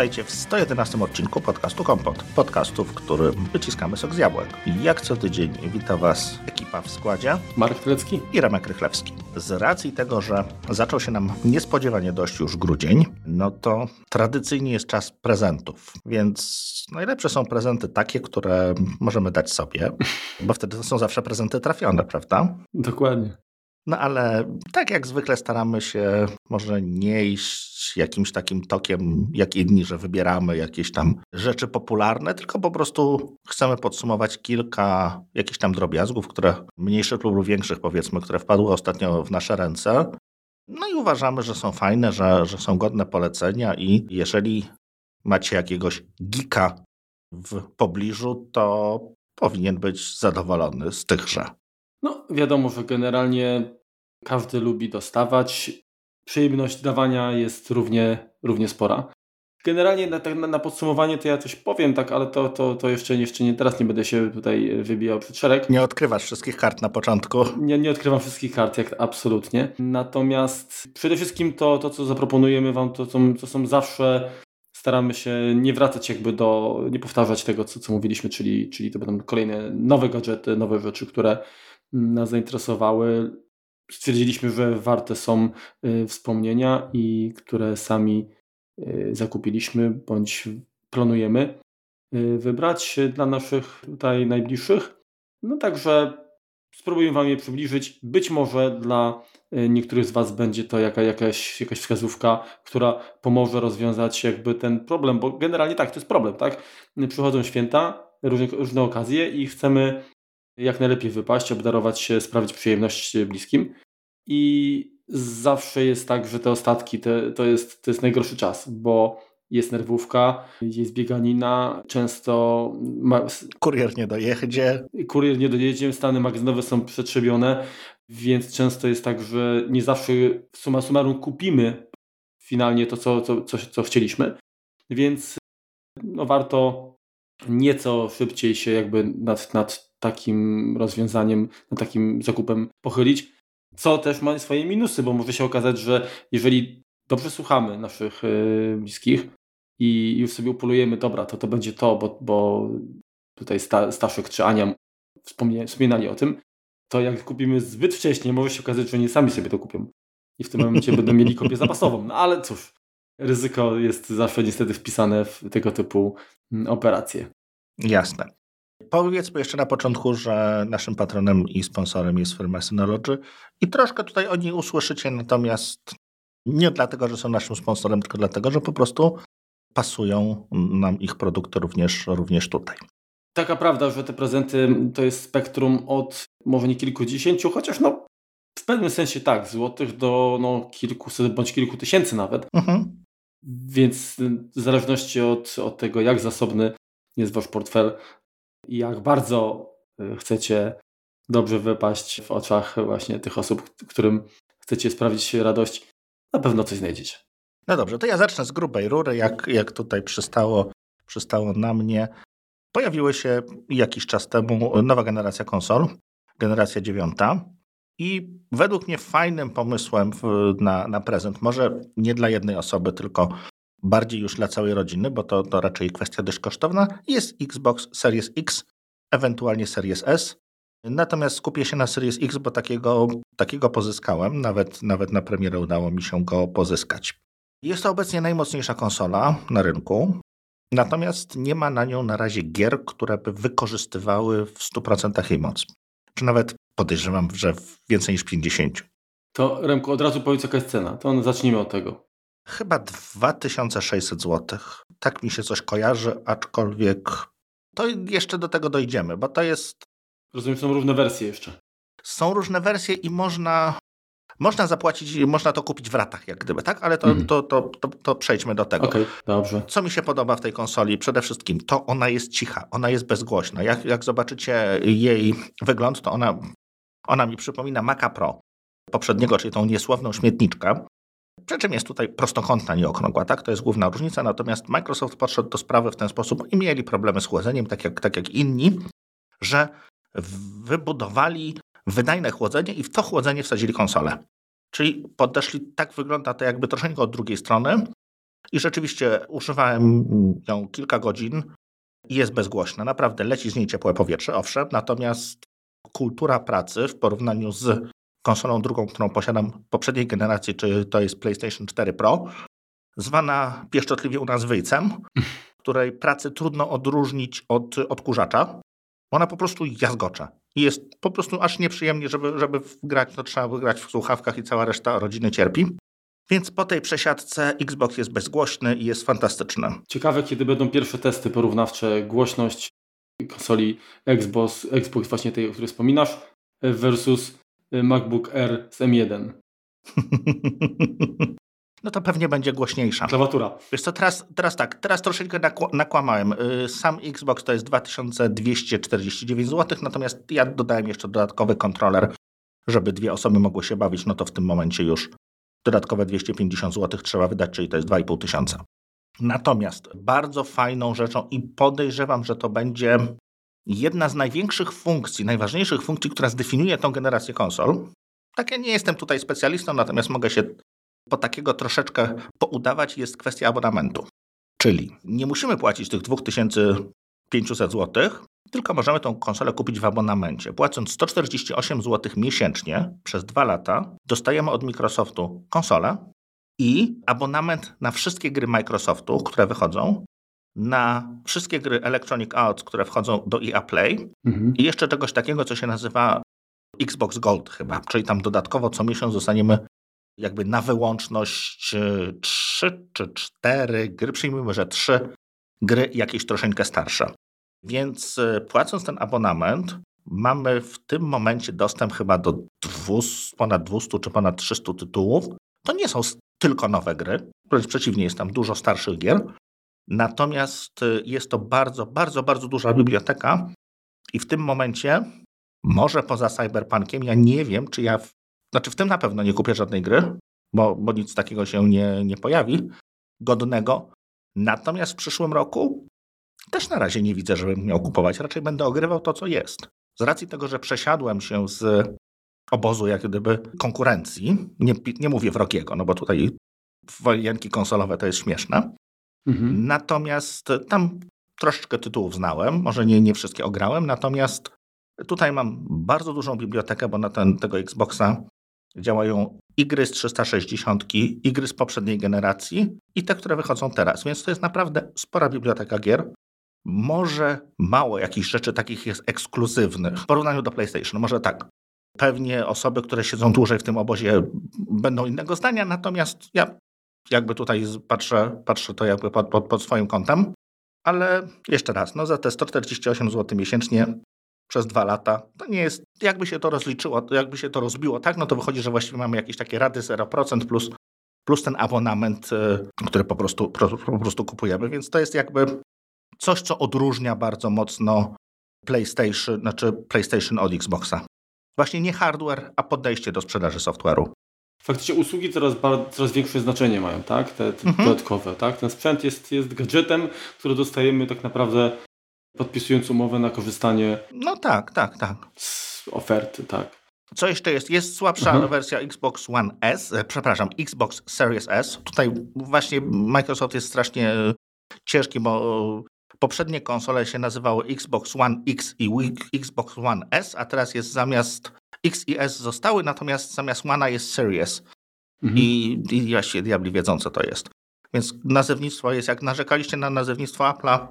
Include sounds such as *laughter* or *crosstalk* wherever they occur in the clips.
Witajcie w 111 odcinku podcastu Kompot. Podcastu, w którym wyciskamy sok z jabłek. I jak co tydzień wita Was ekipa w składzie Marek Turecki i Remek Rychlewski. Z racji tego, że zaczął się nam niespodziewanie dość już grudzień, no to tradycyjnie jest czas prezentów. Więc najlepsze są prezenty takie, które możemy dać sobie, bo wtedy to są zawsze prezenty trafione, prawda? Dokładnie. No ale tak jak zwykle staramy się może nie iść jakimś takim tokiem jak inni, że wybieramy jakieś tam rzeczy popularne, tylko po prostu chcemy podsumować kilka jakichś tam drobiazgów, które mniejszych lub większych powiedzmy, które wpadły ostatnio w nasze ręce. No i uważamy, że są fajne, że, że są godne polecenia i jeżeli macie jakiegoś geeka w pobliżu, to powinien być zadowolony z tychże. No, wiadomo, że generalnie każdy lubi dostawać. Przyjemność dawania jest równie, równie spora. Generalnie na, na, na podsumowanie to ja coś powiem, tak, ale to, to, to jeszcze, jeszcze nie, teraz nie będę się tutaj wybijał przed szereg. Nie odkrywasz wszystkich kart na początku. Nie, nie odkrywam wszystkich kart, jak absolutnie. Natomiast przede wszystkim to, to co zaproponujemy Wam, to, to, to są zawsze staramy się nie wracać jakby do, nie powtarzać tego, co, co mówiliśmy, czyli, czyli to będą kolejne nowe gadżety, nowe rzeczy, które nas zainteresowały. Stwierdziliśmy, że warte są y, wspomnienia i które sami y, zakupiliśmy bądź planujemy y, wybrać dla naszych tutaj najbliższych. No także spróbuję Wam je przybliżyć. Być może dla niektórych z Was będzie to jaka, jakaś, jakaś wskazówka, która pomoże rozwiązać jakby ten problem, bo generalnie tak, to jest problem, tak? Przychodzą święta, różne, różne okazje i chcemy jak najlepiej wypaść, obdarować się, sprawić przyjemność bliskim. I zawsze jest tak, że te ostatki to, to, jest, to jest najgorszy czas, bo jest nerwówka, jest bieganina, często... Ma... Kurier nie dojedzie. Kurier nie dojedzie, stany magazynowe są przetrzebione, więc często jest tak, że nie zawsze suma summarum kupimy finalnie to, co, co, co, co chcieliśmy, więc no, warto nieco szybciej się jakby nad, nad takim rozwiązaniem, nad takim zakupem pochylić. Co też ma swoje minusy, bo może się okazać, że jeżeli dobrze słuchamy naszych yy, bliskich i już sobie upolujemy, dobra, to to będzie to, bo, bo tutaj Sta, Staszek czy Ania wspominali o tym, to jak kupimy zbyt wcześnie, może się okazać, że oni sami sobie to kupią. I w tym momencie będą mieli kopię zapasową. No ale cóż, ryzyko jest zawsze niestety wpisane w tego typu mm, operacje. Jasne. Powiedzmy jeszcze na początku, że naszym patronem i sponsorem jest firma Synology i troszkę tutaj o niej usłyszycie, natomiast nie dlatego, że są naszym sponsorem, tylko dlatego, że po prostu pasują nam ich produkty również, również tutaj. Taka prawda, że te prezenty to jest spektrum od może nie kilkudziesięciu, chociaż no w pewnym sensie tak, złotych do no, kilkuset bądź kilku tysięcy nawet. Mhm. Więc w zależności od, od tego, jak zasobny jest wasz portfel, i jak bardzo y, chcecie dobrze wypaść w oczach właśnie tych osób, którym chcecie sprawić radość, na pewno coś znajdziecie. No dobrze, to ja zacznę z grubej rury, jak, jak tutaj przystało, przystało na mnie. Pojawiły się jakiś czas temu nowa generacja konsol, generacja dziewiąta. I według mnie fajnym pomysłem na, na prezent, może nie dla jednej osoby, tylko bardziej już dla całej rodziny, bo to, to raczej kwestia dość kosztowna, jest Xbox Series X, ewentualnie Series S. Natomiast skupię się na Series X, bo takiego, takiego pozyskałem, nawet, nawet na premierę udało mi się go pozyskać. Jest to obecnie najmocniejsza konsola na rynku, natomiast nie ma na nią na razie gier, które by wykorzystywały w 100% jej moc. Czy nawet podejrzewam, że więcej niż 50. To Remku, od razu powiedz jaka jest cena. To zacznijmy od tego. Chyba 2600 zł. Tak mi się coś kojarzy, aczkolwiek to jeszcze do tego dojdziemy, bo to jest. Rozumiem, są różne wersje jeszcze. Są różne wersje i można, można zapłacić, można to kupić w ratach, jak gdyby, tak? Ale to, mm. to, to, to, to, przejdźmy do tego. Okay, dobrze. Co mi się podoba w tej konsoli? Przede wszystkim to ona jest cicha, ona jest bezgłośna. Jak, jak zobaczycie jej wygląd, to ona, ona mi przypomina Maca Pro poprzedniego, czyli tą niesławną śmietniczkę. Przy czym jest tutaj prostokątna, nie okrągła, tak? To jest główna różnica, natomiast Microsoft podszedł do sprawy w ten sposób i mieli problemy z chłodzeniem, tak jak, tak jak inni, że wybudowali wydajne chłodzenie i w to chłodzenie wsadzili konsolę. Czyli podeszli, tak wygląda to jakby troszeczkę od drugiej strony, I rzeczywiście używałem ją kilka godzin i jest bezgłośna. Naprawdę leci z niej ciepłe powietrze, owszem, natomiast kultura pracy w porównaniu z konsolą drugą, którą posiadam poprzedniej generacji, czy to jest PlayStation 4 Pro, zwana pieszczotliwie u nas wyjcem, *laughs* której pracy trudno odróżnić od odkurzacza. Ona po prostu jazgocze. I jest po prostu aż nieprzyjemnie, żeby, żeby grać, to trzeba grać w słuchawkach i cała reszta rodziny cierpi. Więc po tej przesiadce Xbox jest bezgłośny i jest fantastyczny. Ciekawe, kiedy będą pierwsze testy porównawcze głośność konsoli Xbox, Xbox właśnie tej, o której wspominasz, versus MacBook Air z M1. *laughs* No to pewnie będzie głośniejsza. Klawatura. Wiesz co, teraz, teraz tak, teraz troszeczkę nakłamałem. Y, sam Xbox to jest 2249 zł, natomiast ja dodałem jeszcze dodatkowy kontroler, żeby dwie osoby mogły się bawić, no to w tym momencie już dodatkowe 250 zł trzeba wydać, czyli to jest 2,5 tysiąca. Natomiast bardzo fajną rzeczą i podejrzewam, że to będzie jedna z największych funkcji, najważniejszych funkcji, która zdefiniuje tą generację konsol. Tak, ja nie jestem tutaj specjalistą, natomiast mogę się po takiego troszeczkę poudawać, jest kwestia abonamentu. Czyli nie musimy płacić tych 2500 zł, tylko możemy tą konsolę kupić w abonamencie. Płacąc 148 zł miesięcznie przez dwa lata, dostajemy od Microsoftu konsolę i abonament na wszystkie gry Microsoftu, które wychodzą, na wszystkie gry Electronic Arts, które wchodzą do EA Play mhm. i jeszcze czegoś takiego, co się nazywa Xbox Gold chyba, czyli tam dodatkowo co miesiąc zostaniemy jakby na wyłączność e, trzy czy cztery gry, przyjmujmy, że trzy gry jakieś troszeczkę starsze. Więc e, płacąc ten abonament, mamy w tym momencie dostęp chyba do 200, ponad 200 czy ponad 300 tytułów. To nie są tylko nowe gry, wręcz przeciwnie, jest tam dużo starszych gier. Natomiast e, jest to bardzo, bardzo, bardzo duża biblioteka i w tym momencie, może poza Cyberpunkiem, ja nie wiem, czy ja znaczy w tym na pewno nie kupię żadnej gry, bo, bo nic takiego się nie, nie pojawi godnego. Natomiast w przyszłym roku też na razie nie widzę, żebym miał kupować. Raczej będę ogrywał to, co jest. Z racji tego, że przesiadłem się z obozu jak gdyby konkurencji, nie, nie mówię wrogiego, no bo tutaj wojenki konsolowe to jest śmieszne. Mhm. Natomiast tam troszeczkę tytułów znałem, może nie, nie wszystkie ograłem, natomiast tutaj mam bardzo dużą bibliotekę, bo na ten, tego Xboxa działają gry z 360, i gry z poprzedniej generacji, i te, które wychodzą teraz. Więc to jest naprawdę spora biblioteka gier. Może mało jakichś rzeczy takich jest ekskluzywnych w porównaniu do PlayStation. Może tak. Pewnie osoby, które siedzą dłużej w tym obozie, będą innego zdania, natomiast ja jakby tutaj patrzę, patrzę to jakby pod, pod, pod swoim kątem. Ale jeszcze raz, no za te 148 zł miesięcznie przez dwa lata. To nie jest, jakby się to rozliczyło, jakby się to rozbiło, tak, no to wychodzi, że właściwie mamy jakieś takie rady 0% plus, plus ten abonament, e, który po prostu, po prostu kupujemy, więc to jest jakby coś, co odróżnia bardzo mocno PlayStation, znaczy PlayStation od Xboxa. Właśnie nie hardware, a podejście do sprzedaży software'u. Faktycznie usługi coraz, coraz większe znaczenie mają, tak? Te, te mhm. dodatkowe, tak? Ten sprzęt jest, jest gadżetem, który dostajemy tak naprawdę podpisując umowę na korzystanie. No tak, tak, tak. Z oferty, tak. Co jeszcze jest? Jest słabsza mhm. wersja Xbox One S, e, przepraszam, Xbox Series S. Tutaj właśnie Microsoft jest strasznie e, ciężki, bo poprzednie konsole się nazywały Xbox One X i Xbox One S, a teraz jest zamiast X i S zostały, natomiast zamiast One jest Series. Mhm. I, I właściwie diabli wiedzą, co to jest. Więc nazewnictwo jest, jak narzekaliście na nazewnictwo Apple'a,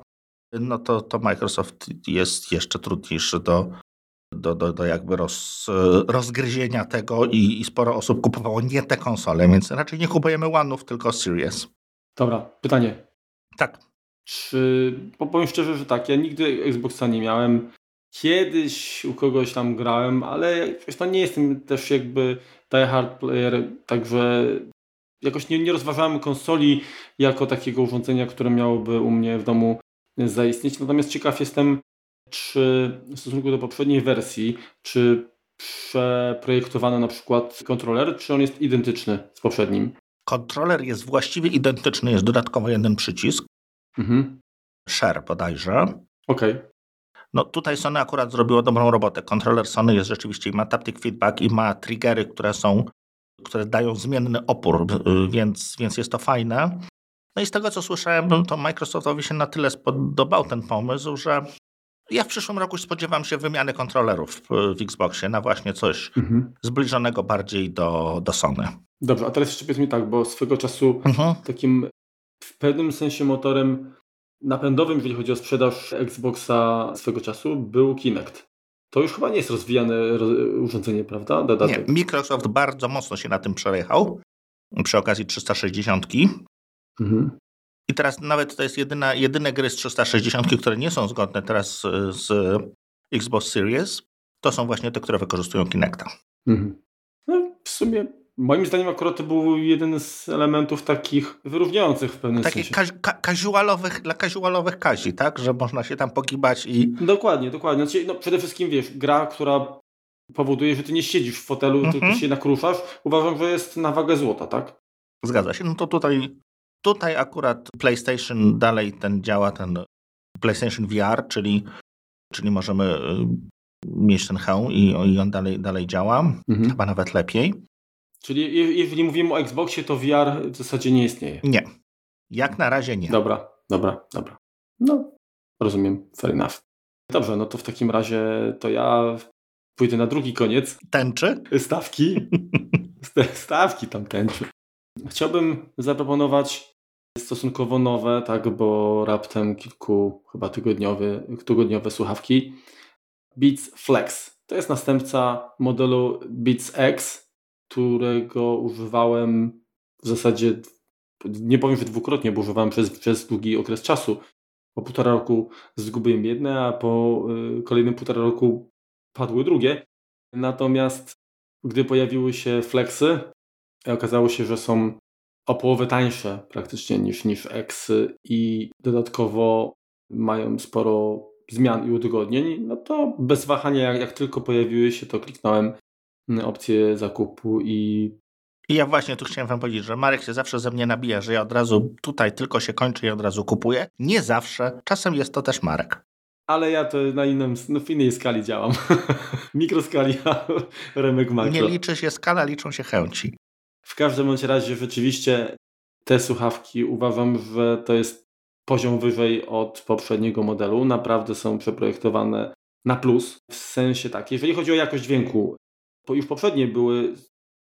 no to, to Microsoft jest jeszcze trudniejszy do, do, do, do jakby roz, rozgryzienia tego i, i, sporo osób kupowało nie te konsole, więc raczej nie kupujemy One'ów, tylko Series. Dobra, pytanie. Tak. Czy, bo powiem szczerze, że tak, ja nigdy Xboxa nie miałem. Kiedyś u kogoś tam grałem, ale to nie jestem też jakby die hard player, także jakoś nie, nie rozważałem konsoli jako takiego urządzenia, które miałoby u mnie w domu zaistnieć. Natomiast ciekaw jestem, czy w stosunku do poprzedniej wersji, czy przeprojektowano na przykład kontroler, czy on jest identyczny z poprzednim? Kontroler jest właściwie identyczny, jest dodatkowo jeden przycisk. Mhm. Share bodajże. Okej. Okay. No tutaj Sony akurat zrobiło dobrą robotę. Kontroler Sony jest rzeczywiście ma taptic feedback i ma triggery, które są, które dają zmienny opór, więc, więc jest to fajne. No i z tego, co słyszałem, to Microsoftowi się na tyle spodobał ten pomysł, że ja w przyszłym roku spodziewam się wymiany kontrolerów w Xboxie na właśnie coś mhm. zbliżonego bardziej do, do Sony. Dobrze, a teraz jeszcze powiedz mi tak, bo swego czasu mhm. takim w pewnym sensie motorem napędowym, jeżeli chodzi o sprzedaż Xboxa swego czasu, był Kinect. To już chyba nie jest rozwijane urządzenie, prawda? Dodatek. Nie, Microsoft bardzo mocno się na tym przejechał przy okazji 360. Mhm. I teraz nawet to jest jedyna, jedyne gry z 360, które nie są zgodne teraz z Xbox Series. To są właśnie te, które wykorzystują Kinecta. Mhm. No, w sumie moim zdaniem akurat to był jeden z elementów takich wyróżniających w pewnym takich sensie. Takich ka casualowych, dla casualowych kazi, tak? Że można się tam pogibać i... Dokładnie, dokładnie. Znaczy, no, przede wszystkim, wiesz, gra, która powoduje, że ty nie siedzisz w fotelu, mhm. tylko się nakruszasz, uważam, że jest na wagę złota, tak? Zgadza się. No to tutaj Tutaj akurat PlayStation dalej ten działa, ten PlayStation VR, czyli, czyli możemy y, mieć ten hełm i, i on dalej, dalej działa, mhm. chyba nawet lepiej. Czyli jeżeli mówimy o Xboxie, to VR w zasadzie nie istnieje? Nie. Jak na razie nie. Dobra, dobra, dobra. No, rozumiem, fair enough. Dobrze, no to w takim razie to ja pójdę na drugi koniec. Tęczy? Stawki. *laughs* Stawki tam tęczy. Chciałbym zaproponować stosunkowo nowe, tak, bo raptem kilku chyba tygodniowe, tygodniowe słuchawki. Beats Flex. To jest następca modelu Beats X, którego używałem w zasadzie, nie powiem, że dwukrotnie, bo używałem przez, przez długi okres czasu. Po półtora roku zgubiłem jedne, a po y, kolejnym półtora roku padły drugie. Natomiast gdy pojawiły się flexy, okazało się, że są o połowę tańsze praktycznie niż, niż X i dodatkowo mają sporo zmian i udogodnień, no to bez wahania, jak, jak tylko pojawiły się, to kliknąłem opcję zakupu i i ja właśnie tu chciałem wam powiedzieć, że Marek się zawsze ze mnie nabija, że ja od razu tutaj tylko się kończy i od razu kupuję. Nie zawsze. Czasem jest to też Marek. Ale ja to na innym, no w innej skali działam. *laughs* Mikroskali, *laughs* a Remek makro. Nie liczy się skala, liczą się chęci. W każdym bądź razie rzeczywiście te słuchawki uważam, że to jest poziom wyżej od poprzedniego modelu. Naprawdę są przeprojektowane na plus. W sensie tak, jeżeli chodzi o jakość dźwięku, to już poprzednie były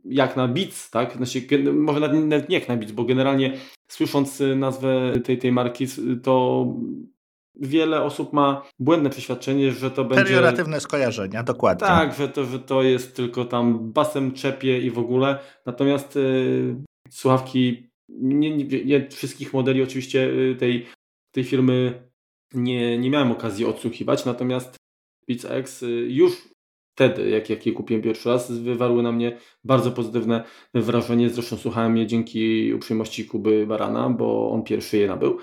jak na Beats, tak? Znaczy, może nawet nie jak na Beats, bo generalnie słysząc nazwę tej, tej marki, to wiele osób ma błędne przeświadczenie, że to będzie... Perioratywne skojarzenia, dokładnie. Tak, że to, że to jest tylko tam basem czepie i w ogóle. Natomiast y, słuchawki, nie, nie, nie, wszystkich modeli oczywiście y, tej, tej firmy nie, nie miałem okazji odsłuchiwać, natomiast Beats X y, już wtedy, jak, jak je kupiłem pierwszy raz, wywarły na mnie bardzo pozytywne wrażenie. Zresztą słuchałem je dzięki uprzejmości Kuby Barana, bo on pierwszy je nabył.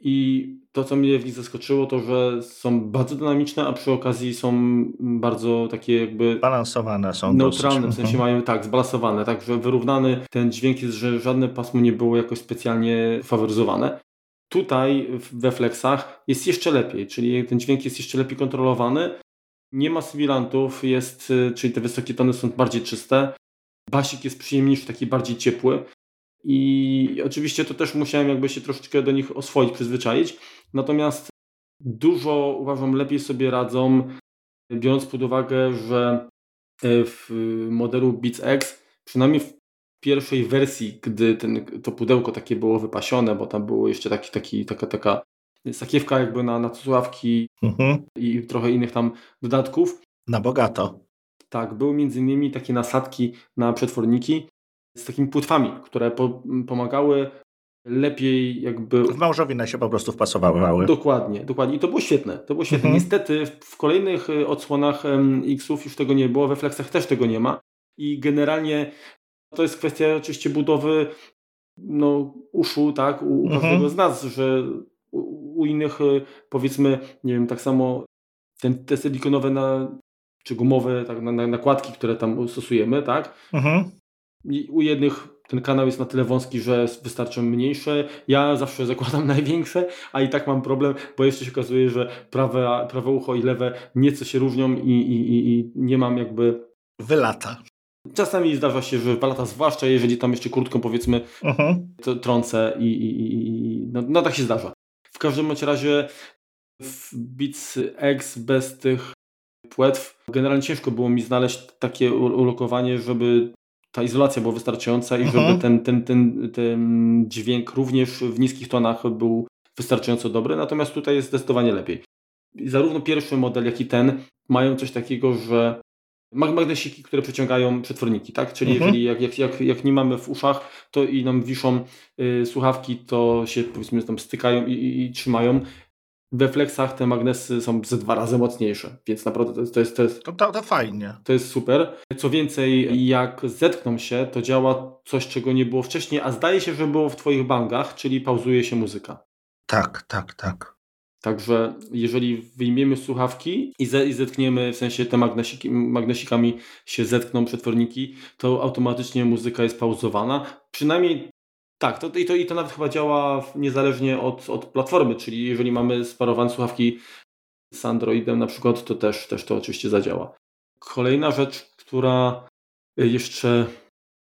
I to, co mnie w nich zaskoczyło, to że są bardzo dynamiczne, a przy okazji są bardzo takie jakby. Balansowane są. Neutralne, dosyć. w sensie mają tak, zbalansowane, tak, że wyrównany ten dźwięk jest, że żadne pasmo nie było jakoś specjalnie faworyzowane. Tutaj we flexach jest jeszcze lepiej, czyli ten dźwięk jest jeszcze lepiej kontrolowany. Nie ma sywilantów, jest, czyli te wysokie tony są bardziej czyste. Basik jest przyjemniejszy, taki bardziej ciepły. I oczywiście to też musiałem jakby się troszeczkę do nich oswoić, przyzwyczaić. Natomiast dużo uważam lepiej sobie radzą, biorąc pod uwagę, że e, w modelu Beats X, przynajmniej w pierwszej wersji, gdy ten, to pudełko takie było wypasione, bo tam było jeszcze taki, taki, taka, taka sakiewka jakby na, na słuchawki mhm. i trochę innych tam dodatków. Na bogato. Tak, były między innymi takie nasadki na przetworniki, z takimi płetwami, które po, pomagały lepiej jakby... W małżowinę się po prostu wpasowały. Dokładnie, dokładnie. I to było świetne. To było świetne. Mhm. Niestety w kolejnych y, odsłonach X-ów już tego nie było, we Flexach też tego nie ma. I generalnie to jest kwestia oczywiście budowy no, uszu, tak, u, mhm. każdego z nas, że u, innych y, powiedzmy, nie wiem, tak samo ten, te silikonowe na, czy gumowe tak, na, na, nakładki, które tam stosujemy, tak, mhm u jednych ten kanał jest na tyle wąski, że wystarczą mniejsze. Ja zawsze zakładam *laughs* największe, a i tak mam problem, bo jeszcze się okazuje, że prawe, prawe ucho i lewe nieco się różnią i, i, i nie mam jakby. Wylata. Czasami zdarza się, że w lata, zwłaszcza jeżeli tam jeszcze kurtką powiedzmy uh-huh. trącę i, i, i no, no, tak się zdarza. W każdym razie w Beats X bez tych płetw generalnie ciężko było mi znaleźć takie ulokowanie, żeby ta izolacja była wystarczająca i żeby mhm. ten, ten, ten, ten dźwięk również w niskich tonach był wystarczająco dobry, natomiast tutaj jest zdecydowanie lepiej. Zarówno pierwszy model, jak i ten mają coś takiego, że magnesiki, które przeciągają przetworniki, tak? Czyli mhm. jeżeli jak, jak, jak, jak nie mamy w uszach, to i nam wiszą y, słuchawki, to się powiedzmy tam stykają i, i, i trzymają. We flexach te magnesy są ze dwa razy mocniejsze, więc naprawdę to jest... To, jest, to, jest, to, to, to fajnie. To jest super. Co więcej, jak zetkną się, to działa coś, czego nie było wcześniej, a zdaje się, że było w Twoich bangach, czyli pauzuje się muzyka. Tak, tak, tak. Także jeżeli wyjmiemy słuchawki i, ze, i zetkniemy, w sensie te magnesiki, magnesikami się zetkną przetworniki, to automatycznie muzyka jest pauzowana. Przynajmniej tak, to, i, to, i to nawet chyba działa niezależnie od, od platformy, czyli jeżeli mamy sparowane słuchawki z Androidem na przykład, to też, też to oczywiście zadziała. Kolejna rzecz, która jeszcze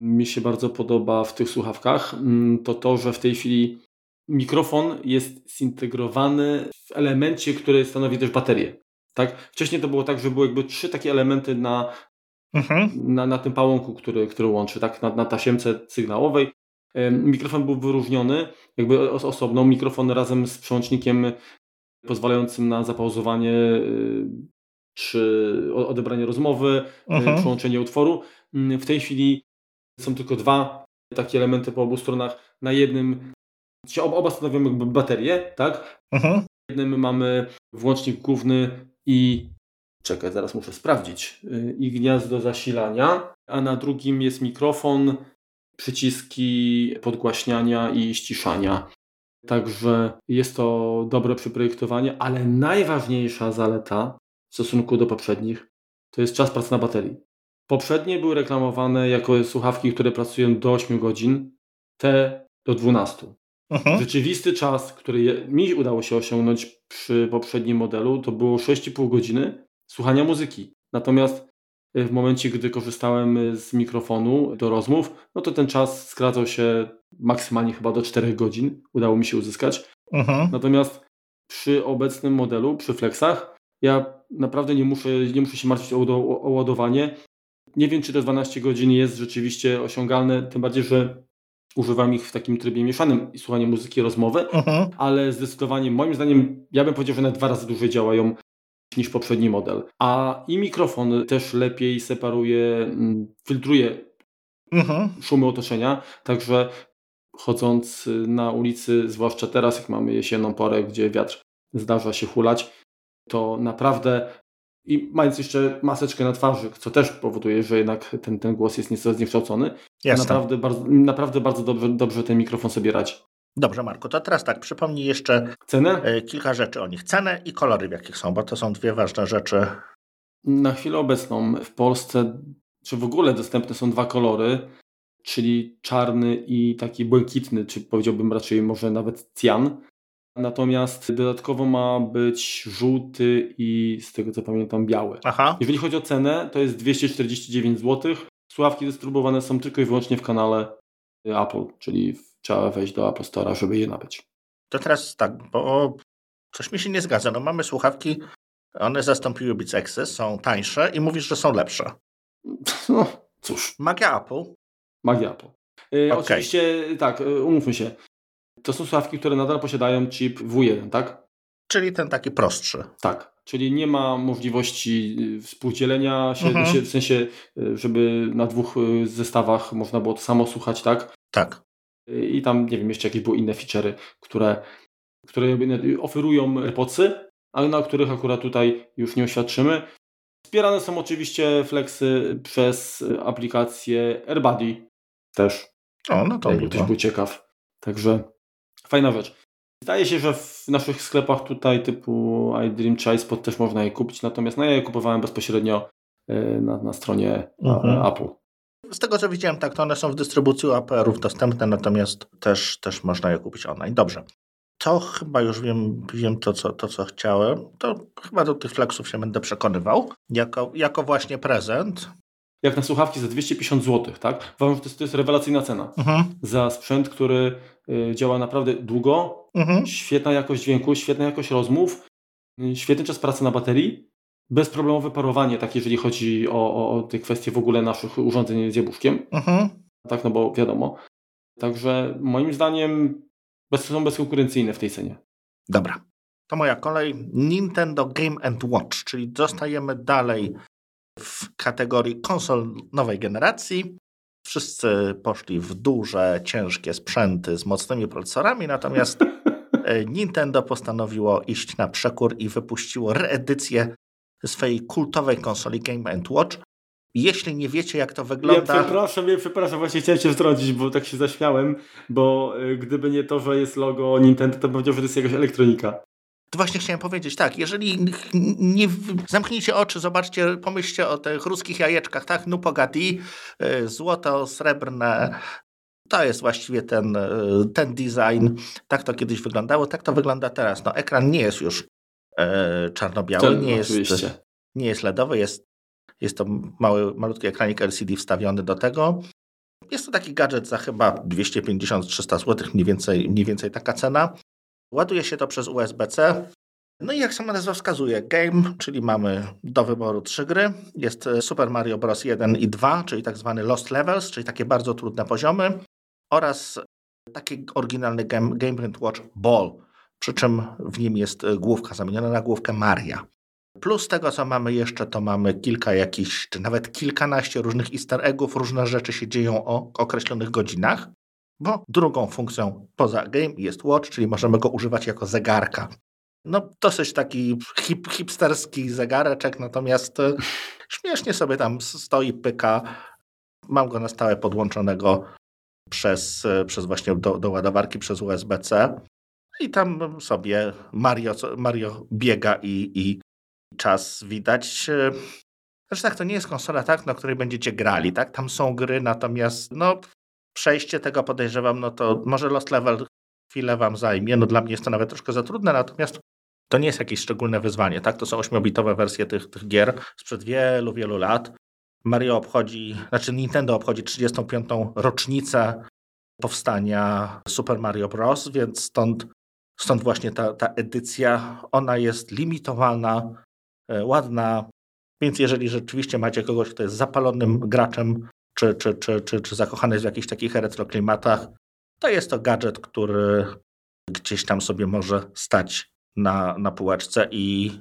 mi się bardzo podoba w tych słuchawkach, mm, to to, że w tej chwili mikrofon jest zintegrowany w elemencie, który stanowi też baterię. Tak? Wcześniej to było tak, że były jakby trzy takie elementy na, mhm. na, na tym pałąku, który, który łączy, tak? na, na tasiemce sygnałowej. Mikrofon był wyróżniony jakby osobno. Mikrofon razem z przełącznikiem pozwalającym na zapauzowanie y, czy odebranie rozmowy, y, mhm. przełączenie utworu. Mm, w tej chwili są tylko dwa takie elementy po obu stronach. Na jednym oba stanowią jakby baterię, tak? Mhm. Jednym mamy włącznik główny i czekaj, zaraz muszę sprawdzić y, i gniazdo zasilania, a na drugim jest mikrofon, przyciski podgłaśniania i ściszania. Także jest to dobre przyprojektowanie, ale najważniejsza zaleta w stosunku do poprzednich to jest czas pracy na baterii. Poprzednie były reklamowane jako słuchawki, które pracują do 8 godzin, te do 12. Mhm. Rzeczywisty czas, który mi udało się osiągnąć przy poprzednim modelu, to było 6,5 godziny słuchania muzyki. Natomiast y, w momencie, gdy korzystałem y, z mikrofonu do rozmów, no to ten czas skracał się maksymalnie chyba do 4 godzin. Udało mi się uzyskać. Mhm. Natomiast przy obecnym modelu, przy Flexach, ja naprawdę nie muszę, nie muszę się martwić o, o, o ładowanie. Nie wiem, czy te 12 godzin jest rzeczywiście osiągalne, tym bardziej, że używam ich w takim trybie mieszanym i słuchanie muzyki, rozmowy, uh-huh. ale zdecydowanie moim zdaniem, ja bym powiedział, że na dwa razy dłużej działają niż poprzedni model. A i mikrofon też lepiej separuje, mm, filtruje uh-huh. szumy otoczenia, także chodząc na ulicy, zwłaszcza teraz, jak mamy jesienną porę, gdzie wiatr zdarza się hulać, to naprawdę i mając jeszcze maseczkę na twarzy, co też powoduje, że jednak ten, ten głos jest nieco zniekształcony. Naprawdę bardzo, naprawdę bardzo dobrze, dobrze ten mikrofon sobie radzi. Dobrze, Marku, to teraz tak, przypomnij jeszcze Cenę? E, kilka rzeczy o nich. Cenę i kolory, w jakich są, bo to są dwie ważne rzeczy. Na chwilę obecną w Polsce, czy w ogóle dostępne są dwa kolory, czyli czarny i taki błękitny, czy powiedziałbym raczej może nawet cyan. Natomiast dodatkowo ma być żółty i z tego co pamiętam biały. Aha. Jeżeli chodzi o cenę, to jest 249 zł. Słuchawki dystrybuowane są tylko i wyłącznie w kanale Apple, czyli trzeba wejść do Apple Store, żeby je nabyć. To teraz tak, bo coś mi się nie zgadza. No mamy słuchawki, one zastąpiły Beats Access, są tańsze i mówisz, że są lepsze. *laughs* No cóż. Magia Apple. Magia Apple. Yy, okay. Oczywiście tak, y, umówmy się. To są słuchawki, które nadal posiadają chip W1, tak? Czyli ten taki prostszy. Tak, czyli nie ma możliwości y, współdzielenia się, mhm. w sensie, y, żeby na dwóch y, zestawach można było to samo słuchać, tak? Tak. I tam, nie wiem, jeszcze jakieś były inne feature'y, które, które oferują AirPodsy, ale na których akurat tutaj już nie oświadczymy. Wspierane są oczywiście flexy przez aplikację AirBuddy też. O, no to Jakby ktoś był ciekaw. Także Fajna rzecz. Zdaje się, że w naszych sklepach tutaj typu iDream Chase też można je kupić, natomiast no ja je kupowałem bezpośrednio e, na, na stronie mhm. Apple. Z tego co widziałem, tak, to one są w dystrybucji APR-ów dostępne, natomiast też, też można je kupić online. Dobrze. To chyba już wiem, wiem to, co, to, co chciałem. To chyba do tych flexów się będę przekonywał. Jako, jako właśnie prezent jak na słuchawki za 250 zł, tak? Uważam, że to jest, to jest rewelacyjna cena Mhm. za sprzęt, który y, działa naprawdę długo, Mhm. świetna jakość dźwięku, świetna jakość rozmów, y, świetny czas pracy na baterii, bezproblemowe parowanie, tak jeżeli chodzi o, o, o te kwestie w ogóle naszych urządzeń z jabłuszkiem, Mhm. tak, no bo wiadomo. Także moim zdaniem bez, są bezkonkurencyjne w tej cenie. Dobra. To moja kolej. Nintendo Game Watch, czyli zostajemy dalej w kategorii konsol nowej generacji. Wszyscy poszli w duże, ciężkie sprzęty z mocnymi procesorami, natomiast *laughs* e, Nintendo postanowiło iść na przekór i wypuściło reedycję swojej kultowej konsoli Game Watch. Jeśli nie wiecie, jak to Ja wygląda. przepraszam, ja przepraszam, właśnie chciałem cię wtrącić, bo tak się zaśmiałem, bo y, gdyby nie to, że jest logo Nintendo, to bym powiedział, że to jest jakaś elektronika. To właśnie chciałem powiedzieć, tak, jeżeli nie zamknijcie oczy, zobaczcie, pomyślcie o tych ruskich jajeczkach, tak, pogadi, y, złoto, srebrne, to jest właściwie ten, y, ten design, tak to kiedyś wyglądało, tak to wygląda teraz. No ekran nie jest już e, czarno-biały, nie jest, nie jest LEDowy, jest, jest to mały, malutki ekranik LCD wstawiony do tego. Jest to taki gadżet za chyba 250-300 zł, mniej więcej, mniej więcej taka cena. Ładuje się to przez USB-C. No i jak sama nazwa wskazuje, game, czyli mamy do wyboru trzy gry. Jest e, Super Mario Bros. 1 i 2, czyli tak zwany Lost Levels, czyli takie bardzo trudne poziomy oraz taki oryginalny Game, game Watch Ball, przy czym w nim jest e, główka zamieniona na główkę Maria. Plus tego, co mamy jeszcze, to mamy kilka jakichś, czy nawet kilkanaście różnych easter eggów, różne rzeczy się dzieją o określonych godzinach, bo drugą funkcją poza game jest watch, czyli możemy go używać jako zegarka. No, dosyć taki hip, hipsterski zegareczek, natomiast e, śmiesznie sobie tam stoi, pyka. Mam go na stałe podłączonego przez, e, przez właśnie do, do ładowarki przez USB-C. I tam sobie Mario, Mario biega i, i czas widać. Znaczy tak, to nie jest konsola, tak, na której będziecie grali, tak? Tam są gry, natomiast no, przejście tego podejrzewam, no to może Lost Level chwilę wam zajmie. No dla mnie jest to nawet troszkę za trudne, natomiast to nie jest jakieś szczególne wyzwanie, tak? To są ośmiobitowe wersje tych, tych gier sprzed wielu, wielu lat. Mario obchodzi, znaczy Nintendo obchodzi 35. rocznicę powstania Super Mario Bros., więc stąd, stąd właśnie ta, ta edycja, ona jest limitowana, e, ładna, więc jeżeli rzeczywiście macie kogoś, kto jest zapalonym graczem, czy, czy, czy, czy, czy zakochany w jakichś takich retroklimatach, to jest to gadżet, który gdzieś tam sobie może stać na, na półeczce i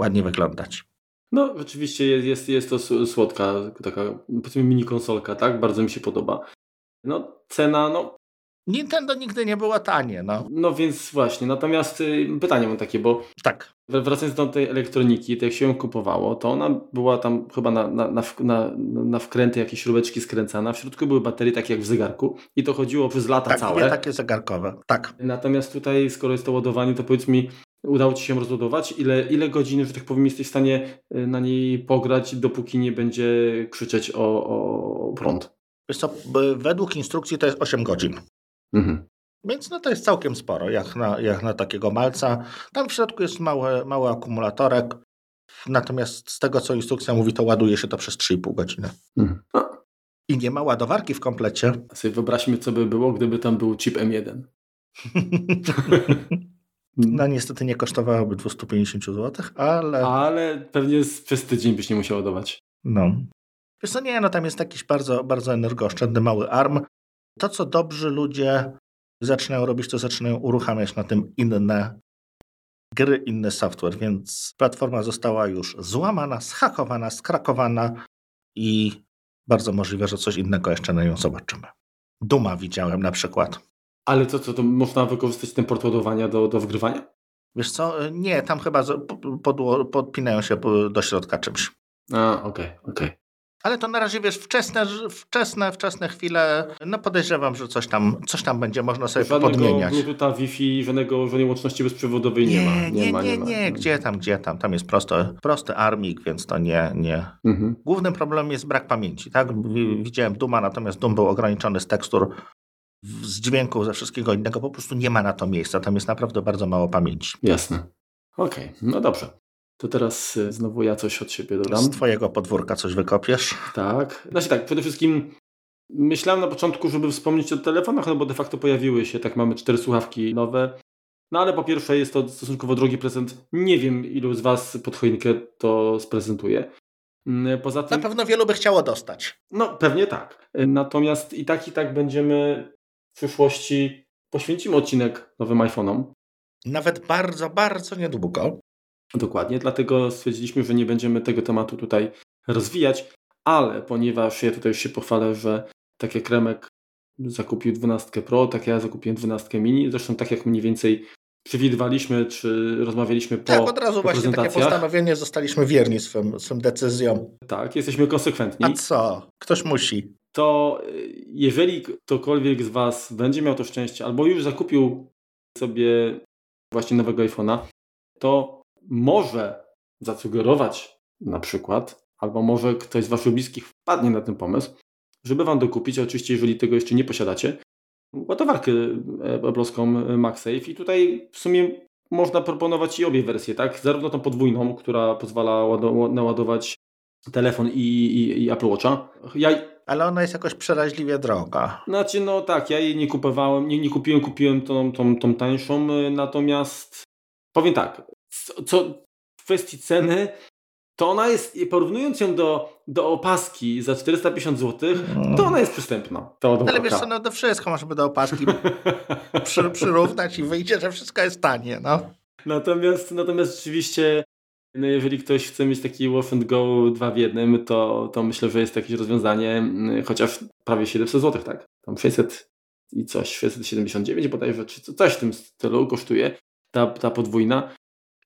ładnie wyglądać. No, rzeczywiście jest, jest, jest to słodka, taka mini konsolka, tak? Bardzo mi się podoba. No, cena, no, Nintendo nigdy nie było tanie, no. no więc właśnie. Natomiast y, pytanie mam takie, bo Tak. wr- wracając do tej elektroniki, to jak się ją kupowało, to ona była tam chyba na, na, na, na, na wkręty jakieś śrubeczki skręcana. W środku były baterie takie jak w zegarku i to chodziło przez lata Tak, całe. dwie takie zegarkowe. Tak. Natomiast tutaj, skoro jest to ładowanie, to powiedz mi, udało Ci się rozładować? Ile, ile godzin, że tak powiem, jesteś w stanie y, na niej pograć, dopóki nie będzie krzyczeć o, o prąd? Wiesz co, według instrukcji to jest 8 godzin. Mhm. Więc no to jest całkiem sporo, jak na, jak na takiego malca. Tam w środku jest mały, mały akumulatorek. Natomiast z tego, co instrukcja mówi, to ładuje się to przez 3,5 godziny. Mhm. A, I nie ma ładowarki w komplecie. a sobie wyobraźmy, co by było, gdyby tam był chip M1. *laughs* No niestety nie kosztowałoby 250 zł, ale Ale pewnie z, przez tydzień byś nie musiał ładować. no. Wiesz co, nie, no tam jest jakiś bardzo, bardzo energooszczędny mały ARM. To, co dobrzy ludzie zaczynają robić, to zaczynają uruchamiać na tym inne gry, inny software, więc platforma została już złamana, schakowana, skrakowana i bardzo możliwe, że coś innego jeszcze na nią zobaczymy. Duma widziałem na przykład. Ale co, co, to można wykorzystać ten port ładowania do, do wgrywania? Wiesz co, nie, tam chyba podło- podpinają się do środka czymś. A, okej, okej. Ale to na razie, wiesz, wczesne, wczesne, wczesne chwile, no podejrzewam, że coś tam, coś tam będzie można sobie Żadnego podmieniać. Bluetootha, Wi-Fi, żadnego, żadnej łączności bezprzewodowej nie, ma. nie, nie, ma, nie, ma. nie, gdzie tam, gdzie tam, tam jest prosty, prosty armik, więc to nie, nie. Mhm. Głównym problemem jest brak pamięci, tak? Wi- Widziałem Duma, natomiast Dum był ograniczony z tekstur, z dźwięków, ze wszystkiego innego, po prostu nie ma na to miejsca, tam jest naprawdę bardzo mało pamięci. Jasne. Okej, no dobrze. To teraz y, znowu ja coś od siebie dodam. Z twojego podwórka coś wykopiesz? Tak. Znaczy tak, przede wszystkim myślałem na początku, żeby wspomnieć o telefonach, no bo de facto pojawiły się, tak mamy cztery słuchawki nowe. No ale po pierwsze jest to stosunkowo drogi prezent. Nie wiem ilu z Was pod choinkę to sprezentuje. Mm, poza tym... Na pewno wielu by chciało dostać. No pewnie tak. Natomiast i tak i tak będziemy w przyszłości poświęcimy odcinek nowym iPhone'om. Nawet bardzo, bardzo niedługo. Dokładnie, dlatego stwierdziliśmy, że nie będziemy tego tematu tutaj rozwijać, ale ponieważ ja tutaj się pochwalę, że tak jak Remek zakupił 12 Pro, tak ja zakupiłem 12 Mini, zresztą tak jak mniej więcej przewidywaliśmy, czy rozmawialiśmy po Tak, od razu po właśnie takie postanowienie, zostaliśmy wierni swym, swym decyzjom. Tak, jesteśmy konsekwentni. A co? Ktoś musi. To y, jeżeli ktokolwiek z Was będzie miał to szczęście, albo już zakupił sobie właśnie nowego iPhone'a, to może zasugerować na przykład, albo może ktoś z Waszych bliskich wpadnie na ten pomysł, żeby Wam dokupić, oczywiście jeżeli tego jeszcze nie posiadacie, ładowarkę eblowską MagSafe i tutaj w sumie można proponować i obie wersje, tak? Zarówno tą podwójną, która pozwala naładować telefon i, i, i Apple Watcha. Ja... Ale ona jest jakoś przeraźliwie droga. Znaczy, no tak, ja jej nie kupowałem, nie, nie kupiłem, kupiłem tą, tą, tą tańszą, natomiast powiem tak, co w kwestii ceny, to ona jest, porównując ją do, do opaski za 450 zł, to ona jest przystępna. Ale wiesz co, no do wszystko możemy do opaski *laughs* przy, przyrównać i wyjdzie, że wszystko jest tanie, no. Natomiast, natomiast rzeczywiście, no jeżeli ktoś chce mieć taki wash and go dwa w jednym, to, to myślę, że jest jakieś rozwiązanie, mm, chociaż prawie 700 zł, tak? Tam 600 i coś, 679 bodajże, czy coś w tym stylu kosztuje ta, ta podwójna.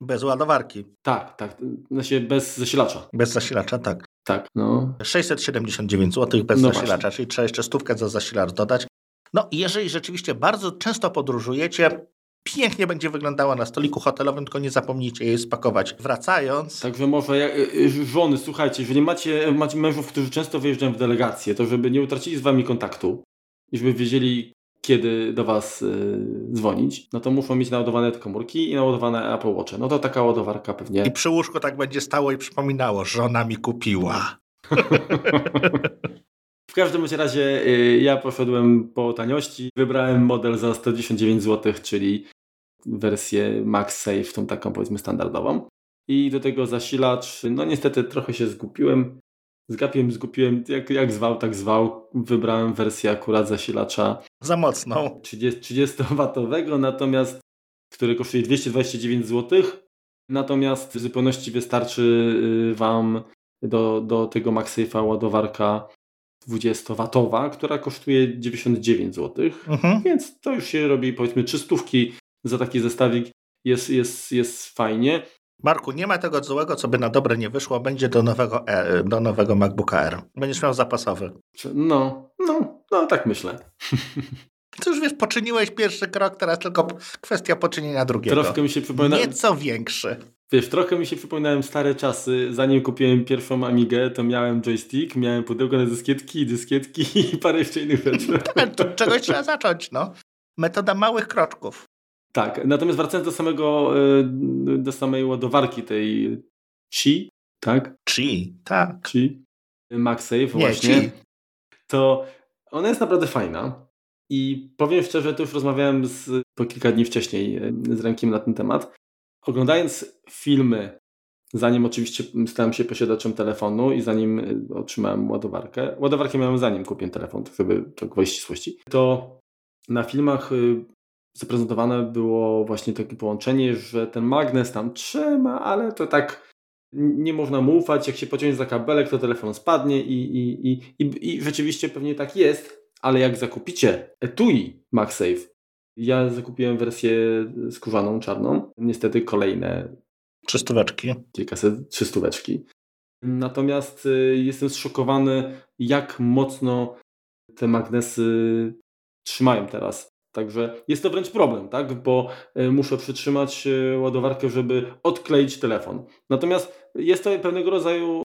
Bez ładowarki. Tak, tak. Znaczy bez zasilacza. Bez zasilacza, tak. Tak, no. 679 zł bez no zasilacza, właśnie. czyli trzeba jeszcze stówkę za zasilacz dodać. No jeżeli rzeczywiście bardzo często podróżujecie, pięknie będzie wyglądała na stoliku hotelowym, tylko nie zapomnijcie jej spakować. Wracając... Także może jak, y, y, żony, słuchajcie, jeżeli macie, macie mężów, którzy często wyjeżdżają w delegację, to żeby nie utracili z wami kontaktu i żeby wiedzieli, kiedy do Was y, dzwonić, no to muszą mieć naładowane te komórki i naładowane Apple Watch. No to taka ładowarka pewnie. I przy łóżku tak będzie stało i przypominało, że ona mi kupiła. *laughs* w każdym razie y, ja poszedłem po taniości. Wybrałem model za 199 zł, czyli wersję MagSafe, tą taką powiedzmy standardową. I do tego zasilacz, no niestety trochę się zgupiłem. Zgapiłem, zgupiłem, jak, jak zwał, tak zwał. Wybrałem wersję akurat zasilacza. Za mocną. 30, 30W, natomiast, który kosztuje 229 zł. Natomiast w zupełności wystarczy y, Wam do, do tego MagSafe'a ładowarka 20W, która kosztuje 99 zł. Mhm. Więc to już się robi powiedzmy 300 za taki zestawik. Jest, jest, jest fajnie. Marku, nie ma tego złego, co by na dobre nie wyszło, będzie do nowego, e, do nowego MacBooka Air. Będziesz miał zapasowy. No, no, no tak myślę. *laughs* To już wiesz, poczyniłeś pierwszy krok, teraz tylko kwestia poczynienia drugiego. Troszkę mi się przypomina... Nieco większy. Wiesz, trochę mi się przypominałem stare czasy. Zanim kupiłem pierwszą Amigę, to miałem joystick, miałem pudełko na dyskietki, dyskietki i parę jeszcze innych rzeczy. *laughs* czegoś trzeba zacząć, no. Metoda małych kroczków. Tak, natomiast wracając do samego, y, do samej ładowarki tej Qi, tak? Qi, tak. Qi, MagSafe właśnie. Qi. To ona jest naprawdę fajna i powiem szczerze, to już rozmawiałem z, po kilka dni wcześniej y, z Rękiem na ten temat. Oglądając filmy, zanim oczywiście stałem się posiadaczem telefonu i zanim y, otrzymałem ładowarkę, ładowarkę miałem zanim kupiłem telefon, żeby tak wejść ścisłości, to na filmach zaprezentowane było właśnie takie połączenie, że ten magnes tam trzyma, ale to tak nie można mu ufać, jak się pociągnie za kabelek, to telefon spadnie i, i, i, i, i rzeczywiście pewnie tak jest, ale jak zakupicie etui MagSafe, ja zakupiłem wersję skórzaną, czarną, niestety kolejne trzystóweczki, kilkaset trzystóweczki. Natomiast y, jestem zszokowany, jak mocno te magnesy trzymają teraz. Także jest to wręcz problem, tak? bo e, muszę przytrzymać e, ładowarkę, żeby odkleić telefon. Natomiast jest to pewnego rodzaju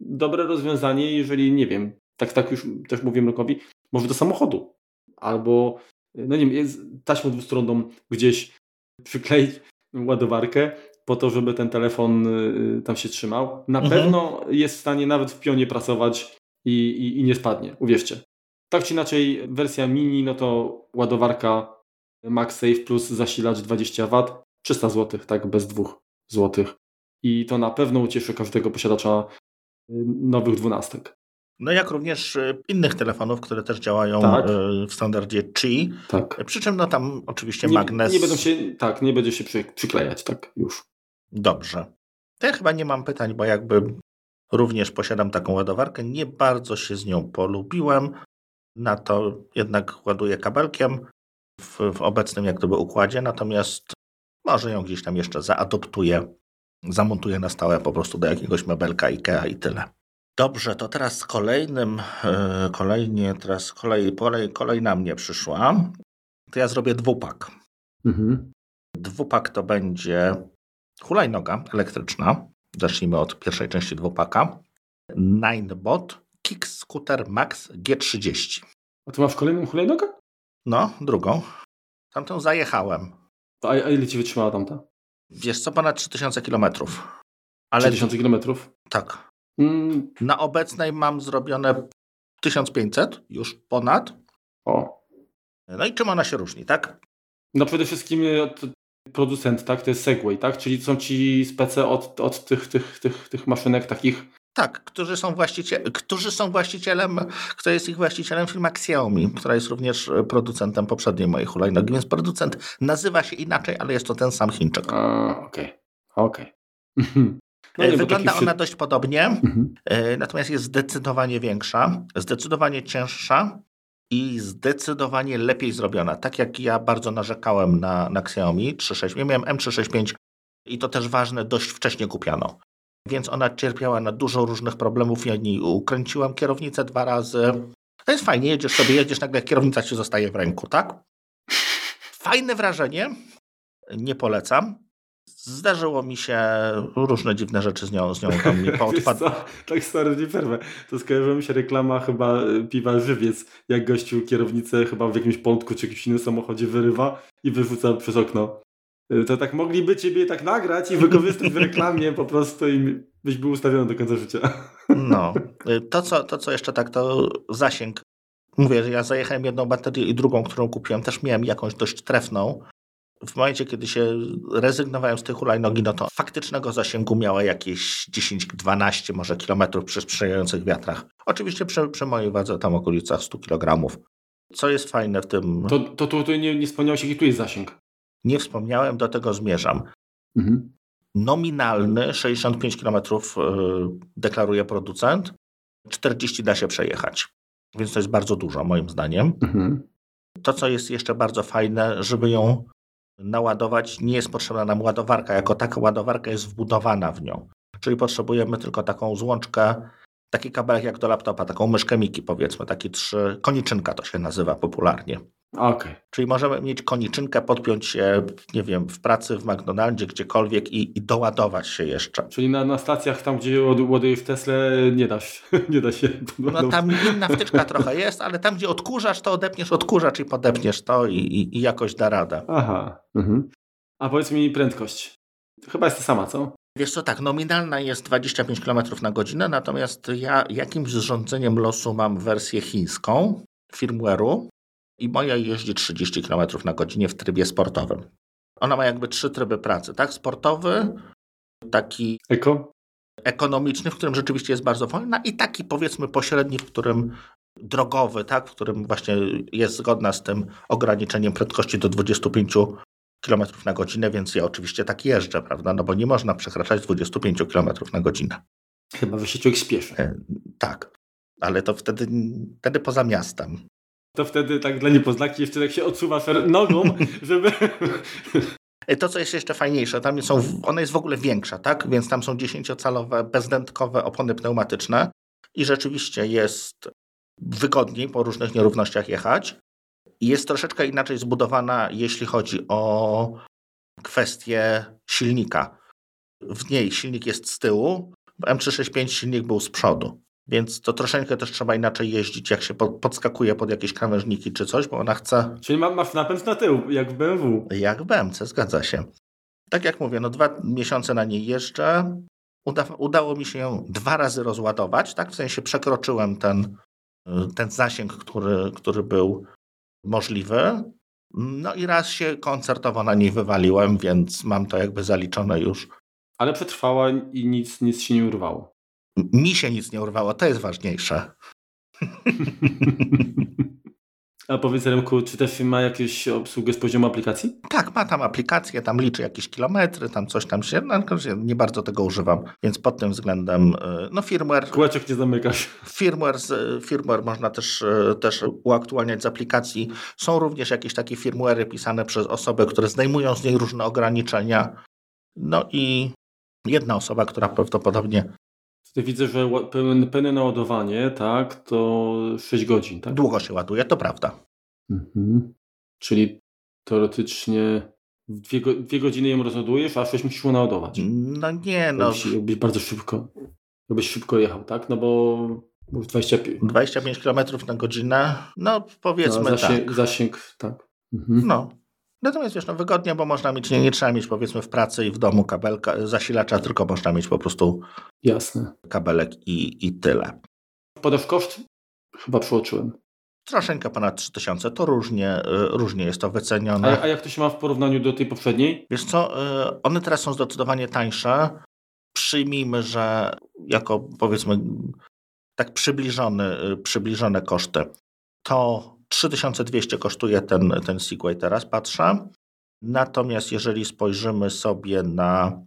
dobre rozwiązanie, jeżeli nie wiem, tak, tak już też mówię Rokowi, może do samochodu albo e, no nie wiem, taśmą dwustronną gdzieś przykleić ładowarkę po to, żeby ten telefon tam się trzymał. Na Mhm. pewno jest w stanie nawet w pionie pracować i, i, i nie spadnie, uwierzcie. Tak czy inaczej, wersja mini, no to ładowarka MagSafe plus zasilacz 20W, 300 zł, tak, bez 2 zł. I to na pewno ucieszy każdego posiadacza nowych dwunastek. No jak również y, innych telefonów, które też działają Tak. y, w standardzie Qi. Tak. Przy czym no tam oczywiście Nie, magnes. nie będą się, tak, nie będzie się przy, przyklejać, tak, już. Dobrze. To ja chyba nie mam pytań, bo jakby również posiadam taką ładowarkę. Nie bardzo się z nią polubiłem. Na to jednak ładuję kabelkiem w, w obecnym jak gdyby układzie, natomiast może ją gdzieś tam jeszcze zaadoptuję, zamontuję na stałe po prostu do jakiegoś mebelka IKEA i tyle. Dobrze, to teraz kolejnym, e, kolejnie, teraz kolej, kolej, kolej na mnie przyszła. To ja zrobię dwupak. Mhm. Dwupak to będzie hulajnoga elektryczna. Zacznijmy od pierwszej części dwupaka. Ninebot Kick Scooter Max G30. A ty masz kolejną hulajnogę? No, drugą. Tamtą zajechałem. A, a ile ci wytrzymała tamta? Wiesz co, ponad 3000 km. Ale 3000 kilometrów? tak, Mm, na obecnej mam zrobione 1500, już ponad. o. No i czym ona się różni, tak? No przede wszystkim e, producent, tak? To jest Segway, tak? Czyli są ci spece od, od tych, tych, tych, tych maszynek takich. Tak, którzy są, właścicie, którzy są właścicielem, kto jest ich właścicielem, firma Xiaomi, która jest również e, producentem poprzedniej mojej hulajnogi, więc producent nazywa się inaczej, ale jest to ten sam Chińczyk. Okej. Okej. Mhm. E, nie, bo Wygląda ona dość podobnie, Mhm. e, natomiast jest zdecydowanie większa, zdecydowanie cięższa i zdecydowanie lepiej zrobiona. Tak jak ja bardzo narzekałem na, na Xiaomi 365, ja miałem M365 i to też ważne, dość wcześnie kupiano. Więc ona cierpiała na dużo różnych problemów. Ja niej ukręciłem kierownicę dwa razy. To jest fajnie, jedziesz sobie, jedziesz, nagle kierownica ci zostaje w ręku, tak? Fajne wrażenie. Nie polecam. Zdarzyło mi się różne dziwne rzeczy z nią, z nią tam mi *laughs* poodpad... Tak stary nie przerwę. To skojarzyła mi się reklama chyba e, piwa Żywiec, jak gościu kierownicę chyba w jakimś pątku czy jakimś innym samochodzie wyrywa i wyrzuca przez okno. E, To tak mogliby ciebie tak nagrać i wykorzystać w reklamie po prostu i byś był ustawiony do końca życia. No. To co, to, co jeszcze tak, to zasięg. Mówię, że ja zajechałem jedną baterię i drugą, którą kupiłem, też miałem jakąś dość trefną. W momencie, kiedy się rezygnowałem z tej hulajnogi, no to faktycznego zasięgu miała jakieś 10-12 może kilometrów przy sprzyjających wiatrach. Oczywiście przy, przy mojej wadze tam okolicach 100 kg. Co jest fajne w tym, To, to tutaj nie, nie wspomniałeś, jaki tu jest zasięg. Nie wspomniałem, do tego zmierzam. Nominalny 65 km deklaruje producent, 40 da się przejechać. Więc to jest bardzo dużo, moim zdaniem. To, co jest jeszcze bardzo fajne, żeby ją naładować, nie jest potrzebna nam ładowarka. Jako taka ładowarka jest wbudowana w nią. Czyli potrzebujemy tylko taką złączkę, taki kabelek jak do laptopa, taką myszkę Miki powiedzmy, taki trzy, koniczynka to się nazywa popularnie. Okej. Czyli możemy mieć koniczynkę, podpiąć się, nie wiem, w pracy, w McDonaldzie, gdziekolwiek i, i doładować się jeszcze. Czyli na, na stacjach tam, gdzie ład- ładujesz Tesla, nie da się, *laughs* nie da się. No tam inna wtyczka trochę jest, ale tam, gdzie odkurzasz, to odepniesz odkurzacz i podepniesz to i, i, i jakoś da radę. Aha. Mhm. A powiedz mi prędkość. Chyba jest ta sama, co? Wiesz co, tak, nominalna jest 25 km na godzinę, natomiast ja jakimś zrządzeniem losu mam wersję chińską, firmware'u i moja jeździ 30 km na godzinę w trybie sportowym. Ona ma jakby trzy tryby pracy, tak? Sportowy, taki Eko? ekonomiczny, w którym rzeczywiście jest bardzo wolna i taki powiedzmy pośredni, w którym drogowy, tak, w którym właśnie jest zgodna z tym ograniczeniem prędkości do 25 km na godzinę, więc ja oczywiście tak jeżdżę, prawda, no bo nie można przekraczać 25 km na godzinę. Chyba, że się człowiek spieszy. E, Tak, ale to wtedy, wtedy poza miastem. To wtedy tak dla niepoznaki jeszcze tak się odsuwasz nogą, *laughs* żeby... To, co jest jeszcze fajniejsze, tam są, ona jest w ogóle większa, tak? Więc tam są 10-calowe, bezdętkowe opony pneumatyczne i rzeczywiście jest wygodniej po różnych nierównościach jechać. Jest troszeczkę inaczej zbudowana, jeśli chodzi o kwestię silnika. W niej silnik jest z tyłu, w M365 silnik był z przodu. Więc to troszeczkę też trzeba inaczej jeździć, jak się po- podskakuje pod jakieś krawężniki czy coś, bo ona chce, Czyli ma, masz napęd na tył, jak w BMW. jak w BMC, zgadza się. Tak jak mówię, no dwa miesiące na niej jeżdżę. Uda, udało mi się ją dwa razy rozładować, tak? W sensie przekroczyłem ten, ten zasięg, który, który był możliwy. No i raz się koncertowo na niej wywaliłem, więc mam to jakby zaliczone już. Ale przetrwała i nic, nic się nie urwało. Mi się nic nie urwało, to jest ważniejsze. *laughs* A powiedz Remku, czy ta firma jakieś obsługę z poziomu aplikacji? Tak, ma tam aplikację, tam liczy jakieś kilometry, tam coś tam się, no, nie bardzo tego używam, więc pod tym względem, y, no firmware... Kółeczek nie zamykasz. Firmware, firmware można też, y, też uaktualniać z aplikacji. Są również jakieś takie firmware pisane przez osoby, które zdejmują z niej różne ograniczenia. No i jedna osoba, która prawdopodobnie Tutaj widzę, że pełne, pełne naładowanie, tak, to 6 godzin, tak? Długo się ładuje, to prawda. Mhm. Czyli teoretycznie dwie, dwie godziny ją rozładujesz, a 6 musisz naładować. No nie, no. Jakbyś, jakbyś bardzo szybko, jakbyś szybko jechał, tak? No bo 25, 25 km na godzinę, no powiedzmy no, zasięg, tak. Zasięg, tak. Mhm. No, Natomiast wiesz, no wygodnie, bo można mieć, nie, nie trzeba mieć powiedzmy w pracy i w domu kabelka, zasilacza, tylko można mieć po prostu Jasne. kabelek i, i tyle. Podasz koszt? Chyba przeoczyłem. Troszeczkę ponad 3000, to różnie, y, różnie jest to wycenione. A, a jak to się ma w porównaniu do tej poprzedniej? Wiesz co, y, one teraz są zdecydowanie tańsze. Przyjmijmy, że jako powiedzmy tak przybliżony, y, przybliżone koszty, to 3200 kosztuje ten, ten Segway teraz, patrzę. Natomiast jeżeli spojrzymy sobie na.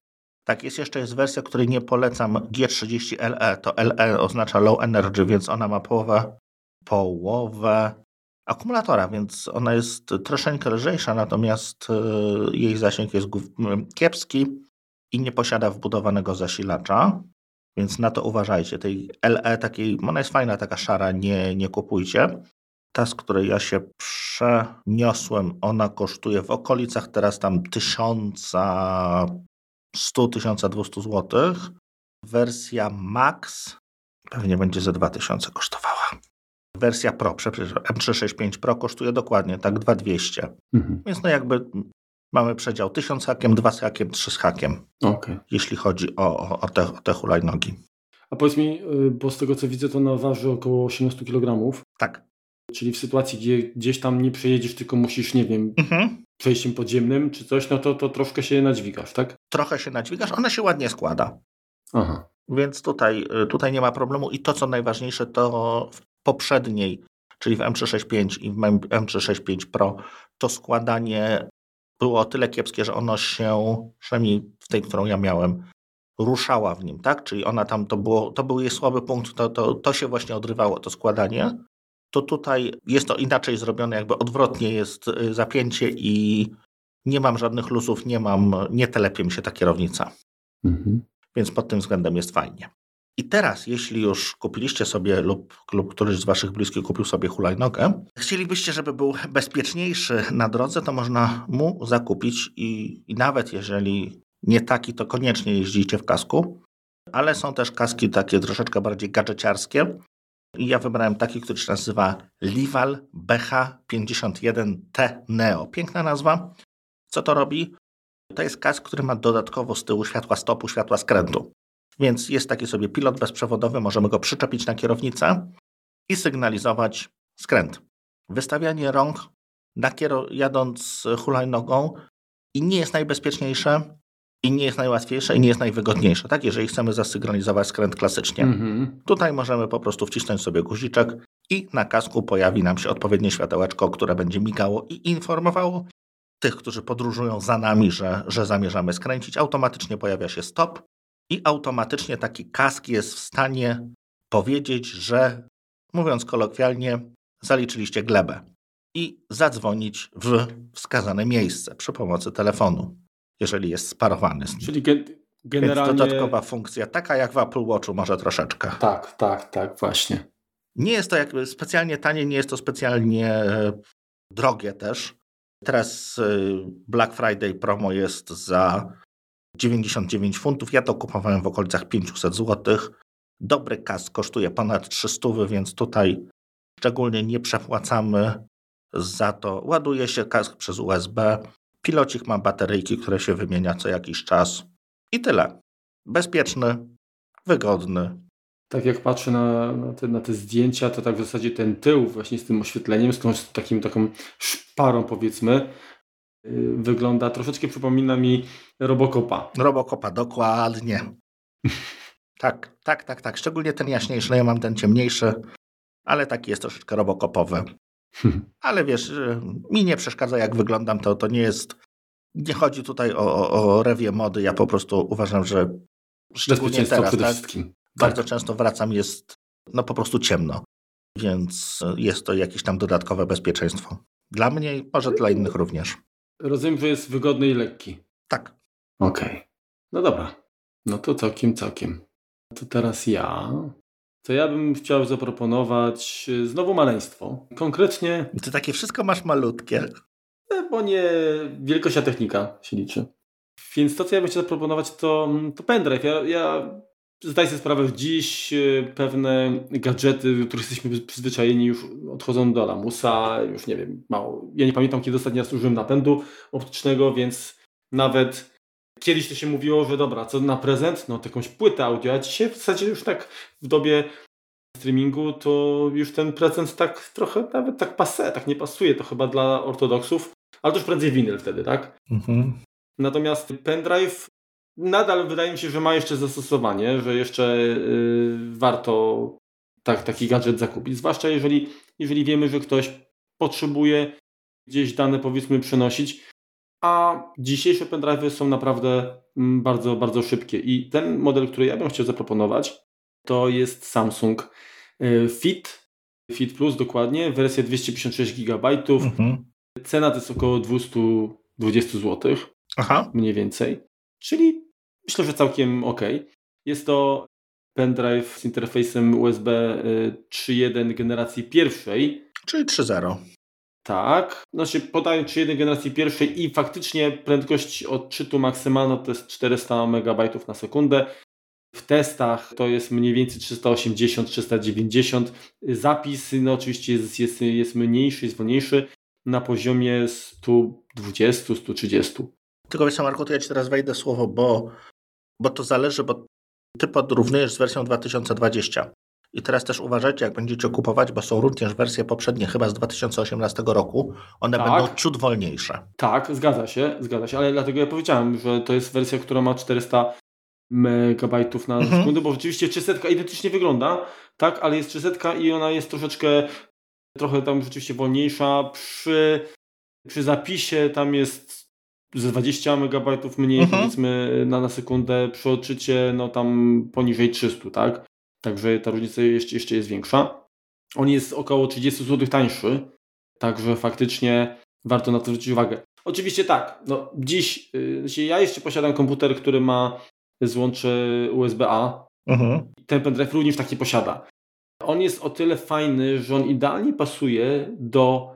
Tak, jest jeszcze jest wersja, której nie polecam G30LE. To LE oznacza low energy, więc ona ma połowę, połowę akumulatora, więc ona jest troszeczkę lżejsza, natomiast e, jej zasięg jest kiepski i nie posiada wbudowanego zasilacza. Więc na to uważajcie. Tej LE takiej, ona jest fajna, taka szara, nie, nie kupujcie ta, z której ja się przeniosłem, ona kosztuje w okolicach teraz tam 1100-1200 zł. Wersja Max pewnie będzie ze 2000 kosztowała. Wersja Pro, przepraszam, M365 Pro kosztuje dokładnie tak 2200. Mhm. Więc no jakby mamy przedział 1000 hakiem, 2 z hakiem, 3 z hakiem. Okay. Jeśli chodzi o, o, te, o te hulajnogi. A powiedz mi, y, bo z tego co widzę, to ona waży około 18 kg. Tak. Czyli w sytuacji, gdzie gdzieś tam nie przejedziesz, tylko musisz, nie wiem, mhm. przejściem podziemnym czy coś, no to, to troszkę się nadźwigasz, tak? Trochę się nadźwigasz, ona się ładnie składa. Aha. Więc tutaj, y, tutaj nie ma problemu i to, co najważniejsze, to w poprzedniej, czyli w M365 i w M365 Pro, to składanie było o tyle kiepskie, że ono się, przynajmniej w tej, którą ja miałem, ruszała w nim, tak? Czyli ona tam, to, było, to był jej słaby punkt, to, to, to się właśnie odrywało, to składanie to tutaj jest to inaczej zrobione, jakby odwrotnie jest y, zapięcie i nie mam żadnych luzów, nie mam, nie telepie mi się ta kierownica. Mhm. Więc pod tym względem jest fajnie. I teraz, jeśli już kupiliście sobie lub, lub któryś z waszych bliskich kupił sobie hulajnogę, chcielibyście, żeby był bezpieczniejszy na drodze, to można mu zakupić i, i nawet jeżeli nie taki, to koniecznie jeździcie w kasku. Ale są też kaski takie troszeczkę bardziej gadżeciarskie, i ja wybrałem taki, który się nazywa Lival BH51T Neo. Piękna nazwa. Co to robi? To jest kask, który ma dodatkowo z tyłu światła stopu, światła skrętu. Więc jest taki sobie pilot bezprzewodowy, możemy go przyczepić na kierownicę i sygnalizować skręt. Wystawianie rąk na kiero- jadąc hulajnogą i nie jest najbezpieczniejsze, i nie jest najłatwiejsze i nie jest najwygodniejsze, tak? Jeżeli chcemy zasygnalizować skręt klasycznie. Mm-hmm. Tutaj możemy po prostu wcisnąć sobie guziczek i na kasku pojawi nam się odpowiednie światełeczko, które będzie migało i informowało tych, którzy podróżują za nami, że, że zamierzamy skręcić. Automatycznie pojawia się stop i automatycznie taki kask jest w stanie powiedzieć, że mówiąc kolokwialnie, zaliczyliście glebę i zadzwonić w wskazane miejsce przy pomocy telefonu jeżeli jest sparowany z nim. Czyli gen generalnie... Więc dodatkowa funkcja, taka jak w Apple Watchu może troszeczkę. Tak, tak, tak, właśnie. Nie jest to jakby specjalnie tanie, nie jest to specjalnie e, drogie też. Teraz e, Black Friday promo jest za 99 funtów. Ja to kupowałem w okolicach 500 zł. Dobry kask kosztuje ponad 300, więc tutaj szczególnie nie przepłacamy za to. Ładuje się kask przez USB, Kilocik ma bateryjki, które się wymienia co jakiś czas. I tyle. Bezpieczny, wygodny. Tak jak patrzę na, na, te, na te zdjęcia, to tak w zasadzie ten tył właśnie z tym oświetleniem, z, tą, z takim, taką szparą powiedzmy, yy, wygląda, troszeczkę przypomina mi Robocopa. Robocopa, dokładnie. *laughs* tak, tak, tak, tak. Szczególnie ten jaśniejszy, no ja mam ten ciemniejszy, ale taki jest troszeczkę robokopowy. Ale wiesz, mi nie przeszkadza jak wyglądam, to, to nie jest, nie chodzi tutaj o, o, o rewie mody, ja po prostu uważam, że szczególnie teraz, tak, bardzo tak. często wracam, jest no po prostu ciemno, więc jest to jakieś tam dodatkowe bezpieczeństwo. Dla mnie może dla innych również. Rozumiem, że jest wygodny i lekki. Tak. Okej. Okay. No dobra. No to całkiem, całkiem. To teraz ja to ja bym chciał zaproponować e, znowu maleństwo. Konkretnie. Ty takie wszystko masz malutkie. E, bo nie wielkość, a technika się liczy. Więc to, co ja bym chciał zaproponować, to, to pendrive. Ja, ja zdaję sobie sprawę, że dziś e, pewne gadżety, do których jesteśmy przyzwyczajeni, już odchodzą do lamusa. Już nie wiem, mało. Ja nie pamiętam, kiedy ostatni raz użyłem napędu optycznego, więc nawet Kiedyś to się mówiło, że dobra, co na prezent? No jakąś płytę audio, a dzisiaj w zasadzie już tak w dobie streamingu to już ten prezent tak trochę nawet tak pasuje, tak nie pasuje, to chyba dla ortodoksów, ale to już prędzej winyl wtedy, tak? Mhm. Natomiast pendrive nadal wydaje mi się, że ma jeszcze zastosowanie, że jeszcze yy, warto tak, taki gadżet zakupić, zwłaszcza jeżeli, jeżeli wiemy, że ktoś potrzebuje gdzieś dane powiedzmy przenosić, a dzisiejsze pendrive'y są naprawdę mm, bardzo, bardzo szybkie. I ten model, który ja bym chciał zaproponować, to jest Samsung y, Fit, Fit Plus dokładnie, wersja 256 GB. Mhm. Cena to jest około 220 zł, Aha. mniej więcej. Czyli myślę, że całkiem ok. Jest to pendrive z interfejsem USB 3.1 y, generacji pierwszej. Czyli 3.0. Tak, znaczy podają 3.1 generacji pierwszej i faktycznie prędkość odczytu maksymalna to jest 400 MB na sekundę. W testach to jest mniej więcej 380-390. Zapis no oczywiście jest, jest, jest mniejszy, jest wolniejszy na poziomie 120-130. Tylko wiesz, Marku, to ja Ci teraz wejdę słowo, bo, bo to zależy, bo Ty podrównujesz z wersją 2020. I teraz też uważajcie, jak będziecie kupować, bo są również wersje poprzednie, chyba z 2018 roku. One tak. będą ciut wolniejsze. Tak, zgadza się, zgadza się, ale dlatego ja powiedziałem, że to jest wersja, która ma 400 megabajtów na mhm. sekundę, bo rzeczywiście 300 identycznie wygląda, tak, ale jest 300 i ona jest troszeczkę, trochę tam rzeczywiście wolniejsza. Przy, przy zapisie tam jest ze 20 megabajtów mniej, mhm. powiedzmy, na, na sekundę, przy odczycie, no tam poniżej 300, tak? Także ta różnica jeszcze, jeszcze jest większa. On jest około 30 zł tańszy, także faktycznie warto na to zwrócić uwagę. Oczywiście tak, no dziś yy, ja jeszcze posiadam komputer, który ma złącze USB-A. Mhm. Ten pendrive również taki posiada. On jest o tyle fajny, że on idealnie pasuje do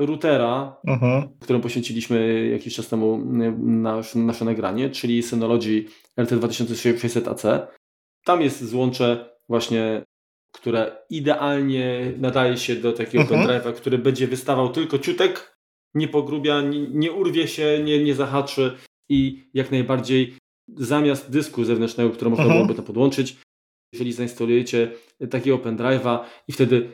routera, mhm. któremu poświęciliśmy jakiś czas temu nasze, nasze nagranie, czyli Synology RT2600AC. Tam jest złącze właśnie, które idealnie nadaje się do takiego mhm. pendrive'a, który będzie wystawał tylko ciutek, nie pogrubia, nie, nie urwie się, nie, nie zahaczy i jak najbardziej zamiast dysku zewnętrznego, który można mhm. byłoby to podłączyć, jeżeli zainstalujecie takiego pendrive'a i wtedy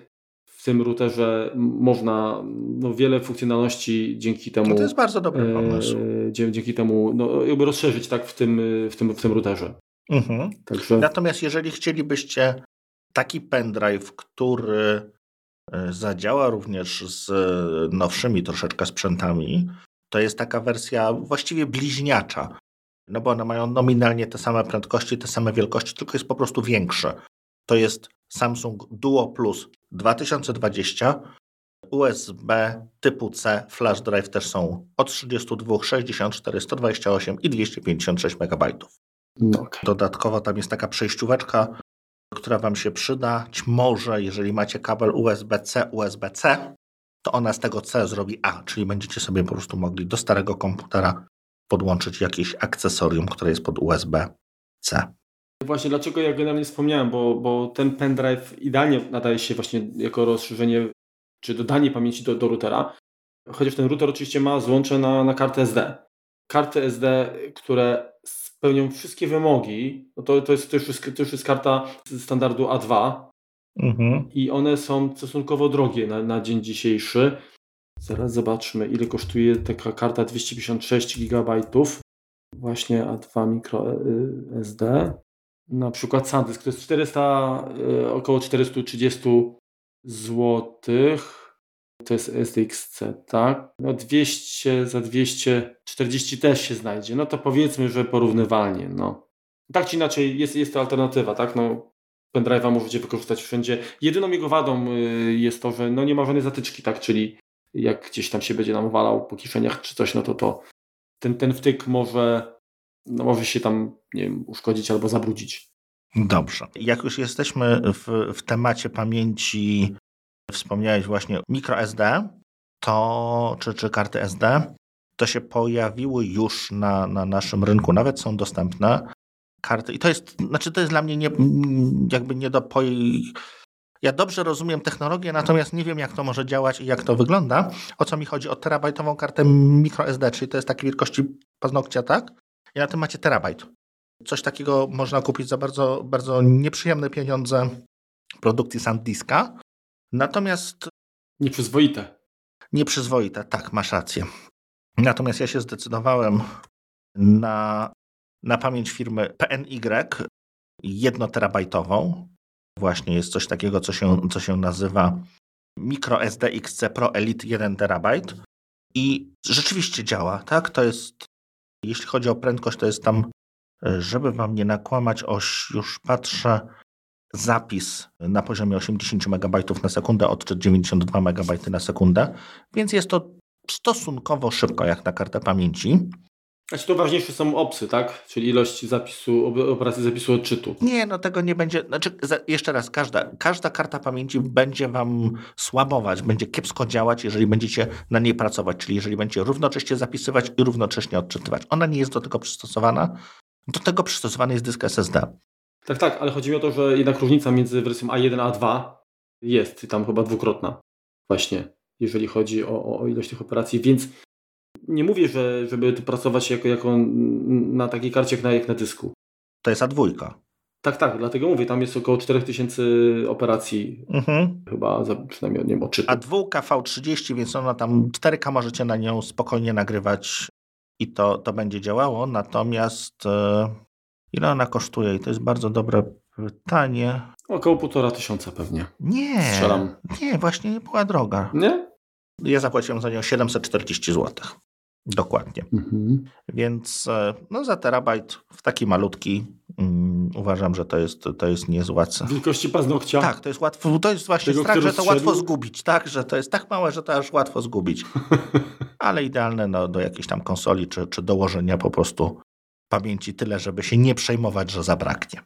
w tym routerze można no, wiele funkcjonalności dzięki temu. No to jest bardzo dobry pomysł. E, dzięki temu no, jakby rozszerzyć tak w tym, w tym, w tym routerze. Mhm. Także... Natomiast jeżeli chcielibyście taki pendrive, który e, zadziała również z nowszymi troszeczkę sprzętami, to jest taka wersja właściwie bliźniacza. No bo one mają nominalnie te same prędkości, te same wielkości, tylko jest po prostu większe. To jest Samsung Duo Plus 2020. USB typu C, flash drive też są od 32, 64, 128 i 256 MB. No okay. Dodatkowo tam jest taka przejścióweczka, która Wam się przydać może, jeżeli macie kabel USB-C, USB-C, to ona z tego C zrobi A, czyli będziecie sobie po prostu mogli do starego komputera podłączyć jakieś akcesorium, które jest pod USB-C. Właśnie dlaczego ja generalnie wspomniałem, bo, bo ten pendrive idealnie nadaje się właśnie jako rozszerzenie czy dodanie pamięci do, do routera, chociaż ten router oczywiście ma złącze na, na kartę SD. Karty SD, które spełnią wszystkie wymogi, no to, to, jest, to, już jest, to już jest karta standardu A2 mhm. i one są stosunkowo drogie na, na dzień dzisiejszy. Zaraz zobaczmy, ile kosztuje taka karta 256 GB. Właśnie A2 micro y, SD. Na przykład SanDisk to jest 400, y, około 430 zł. To jest SDXC, tak? No 200 za 240 też się znajdzie. No to powiedzmy, że porównywalnie, no. Tak czy inaczej jest, jest to alternatywa, tak? No pendrive'a możecie wykorzystać wszędzie. Jedyną jego wadą y, jest to, że no nie ma żadnej zatyczki, tak? Czyli jak gdzieś tam się będzie nam walał po kieszeniach czy coś, no to, to ten, ten wtyk może, no może się tam nie wiem, uszkodzić albo zabrudzić. Dobrze. Jak już jesteśmy w, w temacie pamięci, wspomniałeś właśnie microSD, to, czy, czy karty SD, to się pojawiły już na, na naszym rynku, nawet są dostępne karty. I to jest, znaczy to jest dla mnie nie, jakby nie do ja dobrze rozumiem technologię, natomiast nie wiem, jak to może działać i jak to wygląda. O co mi chodzi? O terabajtową kartę microSD, czyli to jest takiej wielkości paznokcia, tak? I na tym macie terabajt. Coś takiego można kupić za bardzo, bardzo nieprzyjemne pieniądze produkcji SanDiska. Natomiast. Nieprzyzwoite. Nieprzyzwoite, tak, masz rację. Natomiast ja się zdecydowałem na, na pamięć firmy PNY jednoterabajtową. Właśnie jest coś takiego, co się, co się nazywa MicroSD XC Pro Elite 1 TB. I rzeczywiście działa, tak? To jest, jeśli chodzi o prędkość, to jest tam, żeby wam nie nakłamać, oś już patrzę, zapis na poziomie 80 MB na sekundę, odczyt 92 MB na sekundę, więc jest to stosunkowo szybko jak na kartę pamięci. Znaczy to ważniejsze są opsy, tak? Czyli ilość zapisu, operacji zapisu odczytu. Nie, no tego nie będzie. Znaczy, jeszcze raz, każda, każda karta pamięci będzie wam słabować, będzie kiepsko działać, jeżeli będziecie na niej pracować, czyli jeżeli będziecie równocześnie zapisywać i równocześnie odczytywać. Ona nie jest do tego przystosowana. Do tego przystosowany jest dysk SSD. Tak, tak, ale chodzi mi o to, że jednak różnica między wersją A1 a A2 jest tam chyba dwukrotna. Właśnie, jeżeli chodzi o, o ilość tych operacji, więc nie mówię, że, żeby pracować jako, jako na takiej karcie jak na, jak na dysku. To jest A2. Tak, tak, dlatego mówię, tam jest około 4000 operacji, mhm. chyba za, przynajmniej nie wiem, odczytu. A 2 V30, więc ona tam 4K możecie na nią spokojnie nagrywać i to, to będzie działało, natomiast e, ile ona kosztuje? I to jest bardzo dobre pytanie. Około półtora tysiąca pewnie. Nie, Strzelam. nie, właśnie nie była droga. Nie? Ja zapłaciłem za nią 740 zł. Dokładnie. Mhm. Więc e, no, za terabajt w taki malutki um, uważam, że to jest, to jest niezła cena. Wielkości paznokcia. Tak, to jest łatwo, to jest właśnie Tego, strach, że to łatwo zgubić, tak, że to jest tak małe, że to aż łatwo zgubić. *laughs* Ale idealne no, do jakiejś tam konsoli, czy, czy dołożenia po prostu pamięci tyle, żeby się nie przejmować, że zabraknie.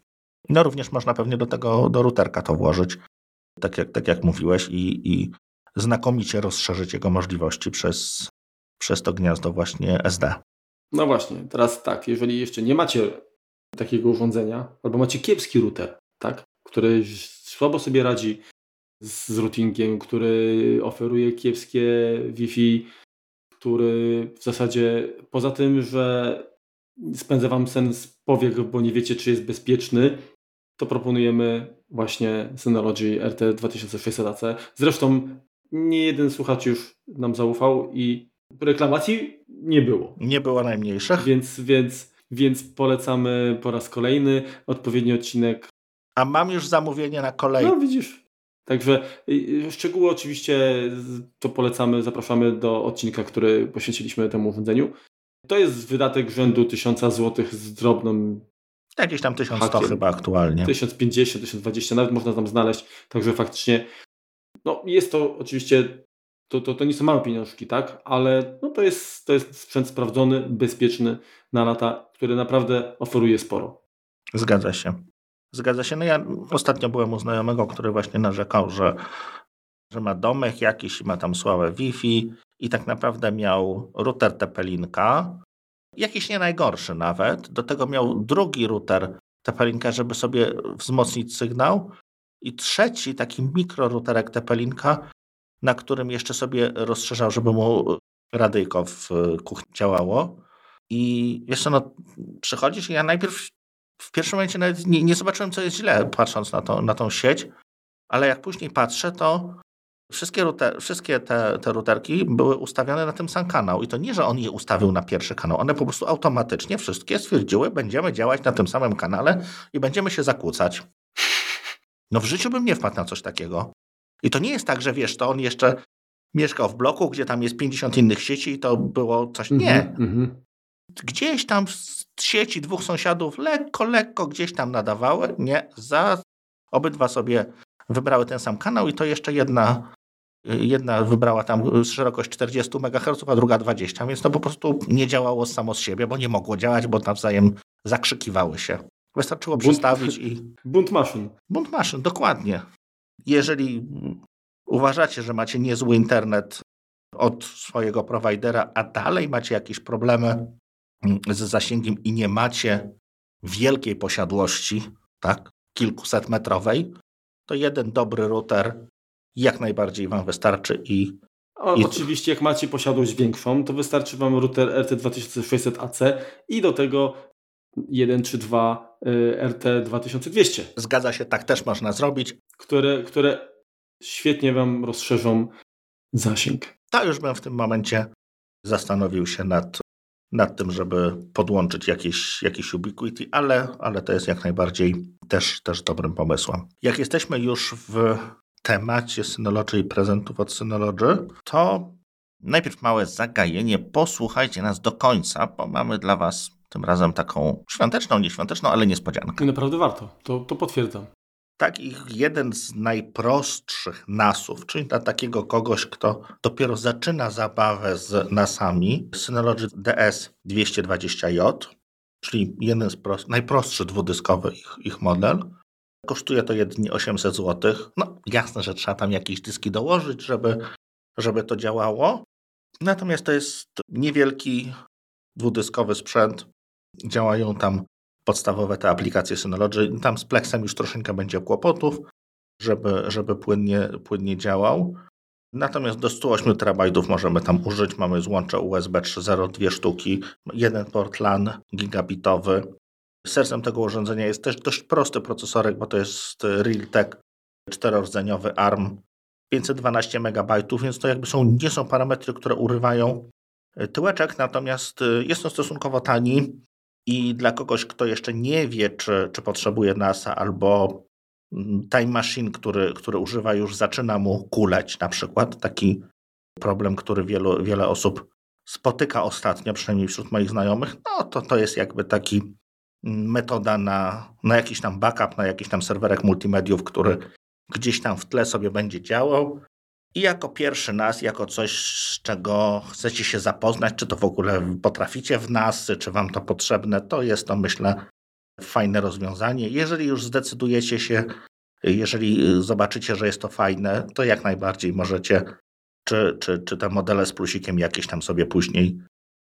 No również można pewnie do tego, do routerka to włożyć, tak jak, tak jak mówiłeś i, i znakomicie rozszerzyć jego możliwości przez przez to gniazdo właśnie SD. No właśnie, teraz tak, jeżeli jeszcze nie macie takiego urządzenia, albo macie kiepski router, tak, który słabo sobie radzi z routingiem, który oferuje kiepskie Wi-Fi, który w zasadzie poza tym, że spędza wam sen z powiek, bo nie wiecie, czy jest bezpieczny, to proponujemy właśnie Synology RT2600AC. Zresztą nie jeden słuchacz już nam zaufał i reklamacji nie było. Nie było najmniejszych. Więc, więc, więc polecamy po raz kolejny odpowiedni odcinek. A mam już zamówienie na kolejny. No widzisz. Także y, y, szczegóły oczywiście to polecamy, zapraszamy do odcinka, który poświęciliśmy temu urządzeniu. To jest wydatek rzędu 1000 zł z drobną. Jakieś tam 1100 hakiem. chyba aktualnie. 1050, 1020, nawet można tam znaleźć. Także faktycznie no, jest to oczywiście to, to, to nie są małe pieniążki, tak? Ale no to, jest, to jest sprzęt sprawdzony, bezpieczny na lata, który naprawdę oferuje sporo. Zgadza się. Zgadza się. No ja ostatnio byłem u znajomego, który właśnie narzekał, że, że ma domek jakiś, ma tam słabe Wi-Fi i tak naprawdę miał router TP-Linka, jakiś nie najgorszy nawet. Do tego miał drugi router TP-Linka, żeby sobie wzmocnić sygnał i trzeci taki mikrorouterek TP-Linka, na którym jeszcze sobie rozszerzał, żeby mu radyjko w kuchni działało. I wiesz co, no, przychodzisz i ja najpierw w pierwszym momencie nawet nie, nie zobaczyłem, co jest źle, patrząc na, to, na tą sieć, ale jak później patrzę, to wszystkie, router, wszystkie te, te routerki były ustawione na tym sam kanał. I to nie, że on je ustawił na pierwszy kanał, one po prostu automatycznie wszystkie stwierdziły, będziemy działać na tym samym kanale i będziemy się zakłócać. No w życiu bym nie wpadł na coś takiego. I to nie jest tak, że wiesz, to on jeszcze mieszkał w bloku, gdzie tam jest 50 innych sieci i to było coś. Nie. Mm -hmm. Gdzieś tam z sieci dwóch sąsiadów lekko, lekko gdzieś tam nadawały. Nie, za obydwa sobie wybrały ten sam kanał i to jeszcze jedna, jedna wybrała tam szerokość 40 MHz, a druga 20, więc to po prostu nie działało samo z siebie, bo nie mogło działać, bo nawzajem zakrzykiwały się. Wystarczyło bunt, przestawić i... Bunt maszyn. Bunt maszyn, dokładnie. Jeżeli uważacie, że macie niezły internet od swojego prowajdera, a dalej macie jakieś problemy z zasięgiem i nie macie wielkiej posiadłości, tak, kilkuset metrowej, to jeden dobry router jak najbardziej Wam wystarczy i o, I... Oczywiście, jak macie posiadłość większą, to wystarczy Wam router RT2600AC i do tego 1 czy 2 RT2200. Zgadza się, tak też można zrobić. Które, które świetnie Wam rozszerzą zasięg. Tak, już bym w tym momencie zastanowił się nad, nad tym, żeby podłączyć jakieś, jakieś Ubiquiti, ale, ale to jest jak najbardziej też, też dobrym pomysłem. Jak jesteśmy już w temacie Synology i prezentów od Synology, to najpierw małe zagajenie. Posłuchajcie nas do końca, bo mamy dla Was tym razem taką świąteczną, nieświąteczną, ale niespodziankę. I naprawdę warto, to, to potwierdzam. Tak, ich jeden z najprostszych nasów, czyli dla takiego kogoś, kto dopiero zaczyna zabawę z nasami, Synology DS220J, czyli jeden z prost, najprostszy dwudyskowy ich, ich model. Kosztuje to jedynie 800 zł. No jasne, że trzeba tam jakieś dyski dołożyć, żeby, żeby to działało. Natomiast to jest niewielki dwudyskowy sprzęt. Działają tam podstawowe te aplikacje Synology. Tam z Plexem już troszeczkę będzie kłopotów, żeby, żeby płynnie, płynnie działał. Natomiast do 108 terabajtów możemy tam użyć. Mamy złącze USB 3.0, dwie sztuki, jeden port LAN gigabitowy. Sercem tego urządzenia jest też dość prosty procesorek, bo to jest Realtek czterordzeniowy ARM 512 MB, więc to jakby są, nie są parametry, które urywają tyłeczek, natomiast jest to stosunkowo tani i dla kogoś, kto jeszcze nie wie, czy, czy potrzebuje NASA albo mm, Time Machine, który, który używa, już zaczyna mu kuleć na przykład. Taki problem, który wielu, wiele osób spotyka ostatnio, przynajmniej wśród moich znajomych, no to to jest jakby taki metoda na, na jakiś tam backup, na jakiś tam serwerek multimediów, który gdzieś tam w tle sobie będzie działał. I jako pierwszy nas, jako coś, z czego chcecie się zapoznać, czy to w ogóle potraficie w nas, czy wam to potrzebne, to jest to myślę fajne rozwiązanie. Jeżeli już zdecydujecie się, jeżeli zobaczycie, że jest to fajne, to jak najbardziej możecie, czy, czy, czy te modele z plusikiem jakieś tam sobie później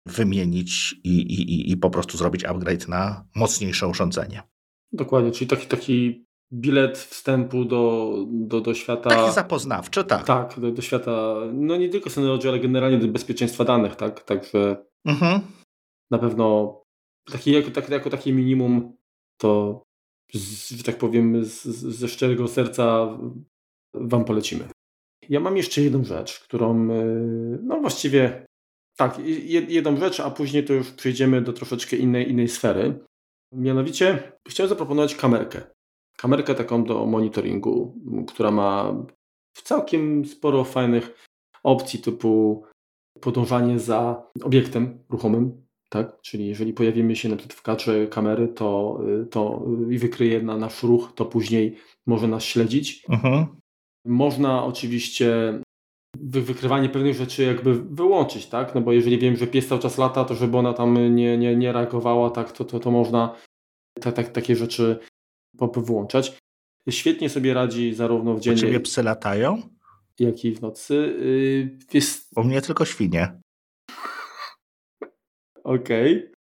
wymienić i, i, i po prostu zrobić upgrade na mocniejsze urządzenie. Dokładnie, czyli taki, taki bilet wstępu do, do, do świata. Taki zapoznawczy, tak. Tak, do, do świata, no nie tylko Synology, ale generalnie do bezpieczeństwa danych, tak? Także mhm. na pewno taki, jako, tak, jako takie minimum to, że tak powiem, z, ze szczerego serca Wam polecimy. Ja mam jeszcze jedną rzecz, którą, y, no właściwie, tak, jedną rzecz, a później to już przejdziemy do troszeczkę innej, innej sfery. Mianowicie chciałem zaproponować kamerkę kamerkę taką do monitoringu, która ma całkiem sporo fajnych opcji typu podążanie za obiektem ruchomym, tak? Czyli jeżeli pojawimy się na przykład w kadrze kamery to, to i wykryje na nasz ruch, to później może nas śledzić. Mhm. Można oczywiście wykrywanie pewnych rzeczy jakby wyłączyć, tak? No bo jeżeli wiem, że pies cały czas lata, to żeby ona tam nie, nie, nie reagowała, tak, to, to, to można ta, ta, takie rzeczy wyłączać. Świetnie sobie radzi zarówno w dzień. Ciebie psy latają? Jak i w nocy. Yy, jest... U mnie tylko świnie. Okej. Okay.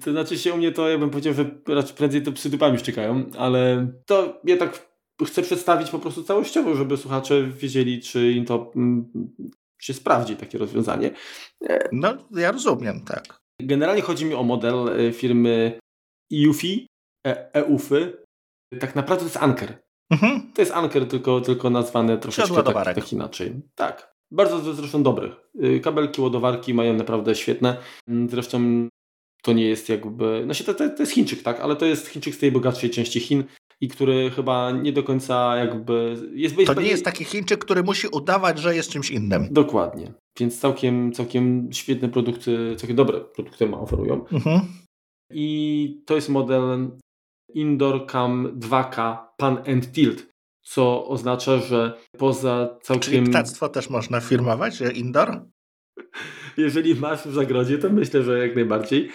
To znaczy się u mnie to, ja bym powiedział, że raczej prędzej to psy dupami szczekają, ale to ja tak chcę przedstawić po prostu całościowo, żeby słuchacze wiedzieli, czy im to mm, się sprawdzi, takie rozwiązanie. No, ja rozumiem, tak. Generalnie chodzi mi o model e, firmy EUFI, EUFY. Tak naprawdę to jest Anker. Mhm. To jest Anker, tylko, tylko nazwane troszeczkę tak, tak inaczej. Tak. Bardzo zresztą dobrych. Y, kabelki, ładowarki mają naprawdę świetne. Mm, zresztą to nie jest jakby. No się to, to, to jest Chińczyk, tak? Ale to jest Chińczyk z tej bogatszej części Chin i który chyba nie do końca jakby jest. To nie jest taki Chińczyk, który musi udawać, że jest czymś innym. Dokładnie. Więc całkiem, całkiem świetne produkty, całkiem dobre produkty ma oferują. Mhm. I to jest model Indoor Cam 2K Pan and Tilt, co oznacza, że poza całkiem... Czyli ptactwo też można firmować, że indoor? *laughs* Jeżeli masz w zagrodzie, to myślę, że jak najbardziej.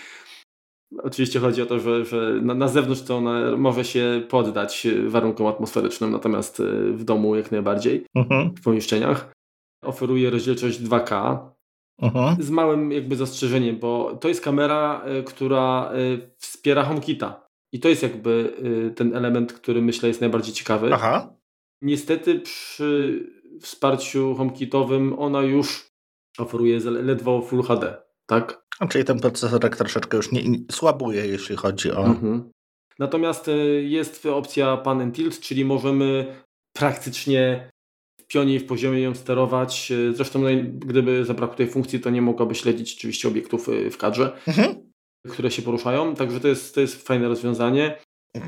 Oczywiście chodzi o to, że, że na, na zewnątrz to ona może się poddać warunkom atmosferycznym, natomiast e, w domu jak najbardziej, mhm. w pomieszczeniach. Oferuje rozdzielczość 2K, mhm. z małym jakby zastrzeżeniem, bo to jest kamera, e, która e, wspiera HomeKita. I to jest jakby ten element, który myślę jest najbardziej ciekawy. Aha. Niestety przy wsparciu HomeKitowym ona już oferuje ledwo Full HD, tak? Czyli ten procesorek troszeczkę już nie, słabuje, jeśli chodzi o... Mhm. Natomiast y, jest opcja Pan and Tilt, czyli możemy praktycznie w pionie i w poziomie ją sterować. Y, zresztą gdyby zabrakło tej funkcji, to nie mogłaby śledzić oczywiście obiektów y, w kadrze, mhm. które się poruszają. Także to jest, to jest fajne rozwiązanie.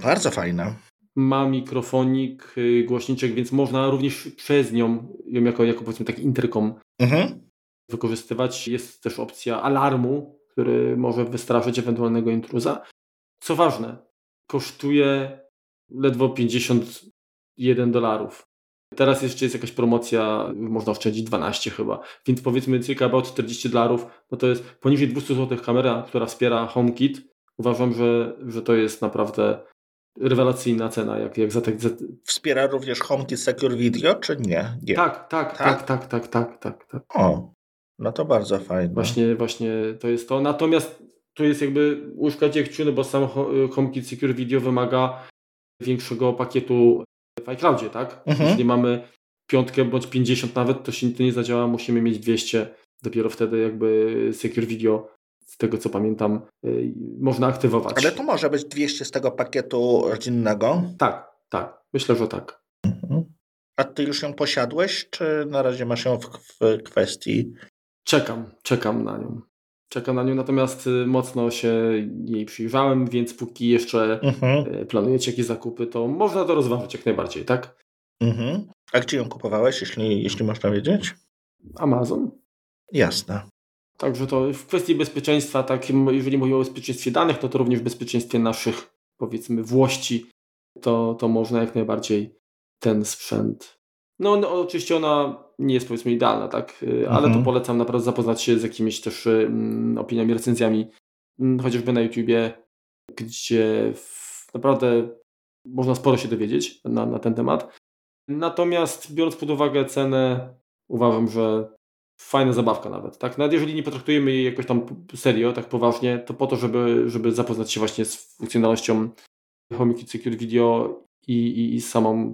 Bardzo fajne. Ma mikrofonik, głośniczek, więc można również przez nią, ją jako, jako powiedzmy taki interkom mhm wykorzystywać. Jest też opcja alarmu, który może wystraszyć ewentualnego intruza. Co ważne, kosztuje ledwo 51 dolarów. Teraz jeszcze jest jakaś promocja, można oszczędzić 12 chyba, więc powiedzmy circa about 40 dolarów, no to jest poniżej 200 zł kamera, która wspiera HomeKit. Uważam, że, że to jest naprawdę rewelacyjna cena, jak, jak za tak. Za... Wspiera również HomeKit Secure Video, czy nie? nie. Tak, tak, tak, tak, tak, tak, tak, tak. O, no to bardzo fajne. Właśnie, właśnie to jest to. Natomiast tu jest jakby łóżka dziegciu, bo sam HomeKit Secure Video wymaga większego pakietu w iCloudzie, tak? Mhm. Jeżeli mamy piątkę bądź 50 nawet, to się to nie zadziała, musimy mieć 200. Dopiero wtedy jakby Secure Video, z tego co pamiętam, yy, można aktywować. Ale to może być 200 z tego pakietu rodzinnego? Tak, tak. Myślę, że tak. Mhm. A ty już ją posiadłeś, czy na razie masz ją w, w kwestii Czekam, czekam na nią. Czekam na nią, natomiast y, mocno się jej przyjrzałem, więc póki jeszcze mhm. Y, planujecie jakieś zakupy, to można to rozważyć jak najbardziej, tak? Mhm. A gdzie ją kupowałeś, jeśli, jeśli można wiedzieć? Amazon. Jasne. Także to w kwestii bezpieczeństwa, tak, jeżeli mówimy o bezpieczeństwie danych, to to również w bezpieczeństwie naszych, powiedzmy, włości, to, to można jak najbardziej ten sprzęt. No, no oczywiście ona nie jest powiedzmy idealna, tak? Y, ale mhm. to polecam naprawdę zapoznać się z jakimiś też mm, opiniami, recenzjami, mm, chociażby na YouTubie, gdzie naprawdę można sporo się dowiedzieć na, na ten temat. Natomiast biorąc pod uwagę cenę, uważam, że fajna zabawka nawet, tak? Nawet jeżeli nie potraktujemy jej jakoś tam serio, tak poważnie, to po to, żeby, żeby zapoznać się właśnie z funkcjonalnością HomeKit Secure Video i, i, i samą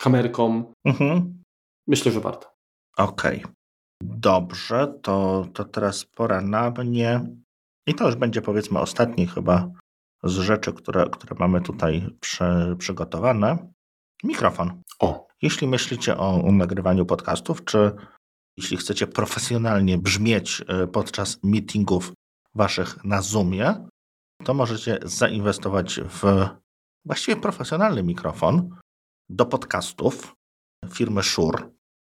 kamerką, mhm. myślę, że warto. Okej. Okay. Dobrze, to, to teraz pora na mnie. I to już będzie powiedzmy ostatni chyba z rzeczy, które, które mamy tutaj przy, przygotowane. Mikrofon. O. Jeśli myślicie o nagrywaniu podcastów, czy jeśli chcecie profesjonalnie brzmieć e, podczas meetingów waszych na Zoomie, to możecie zainwestować w właściwie profesjonalny mikrofon do podcastów firmy Shure.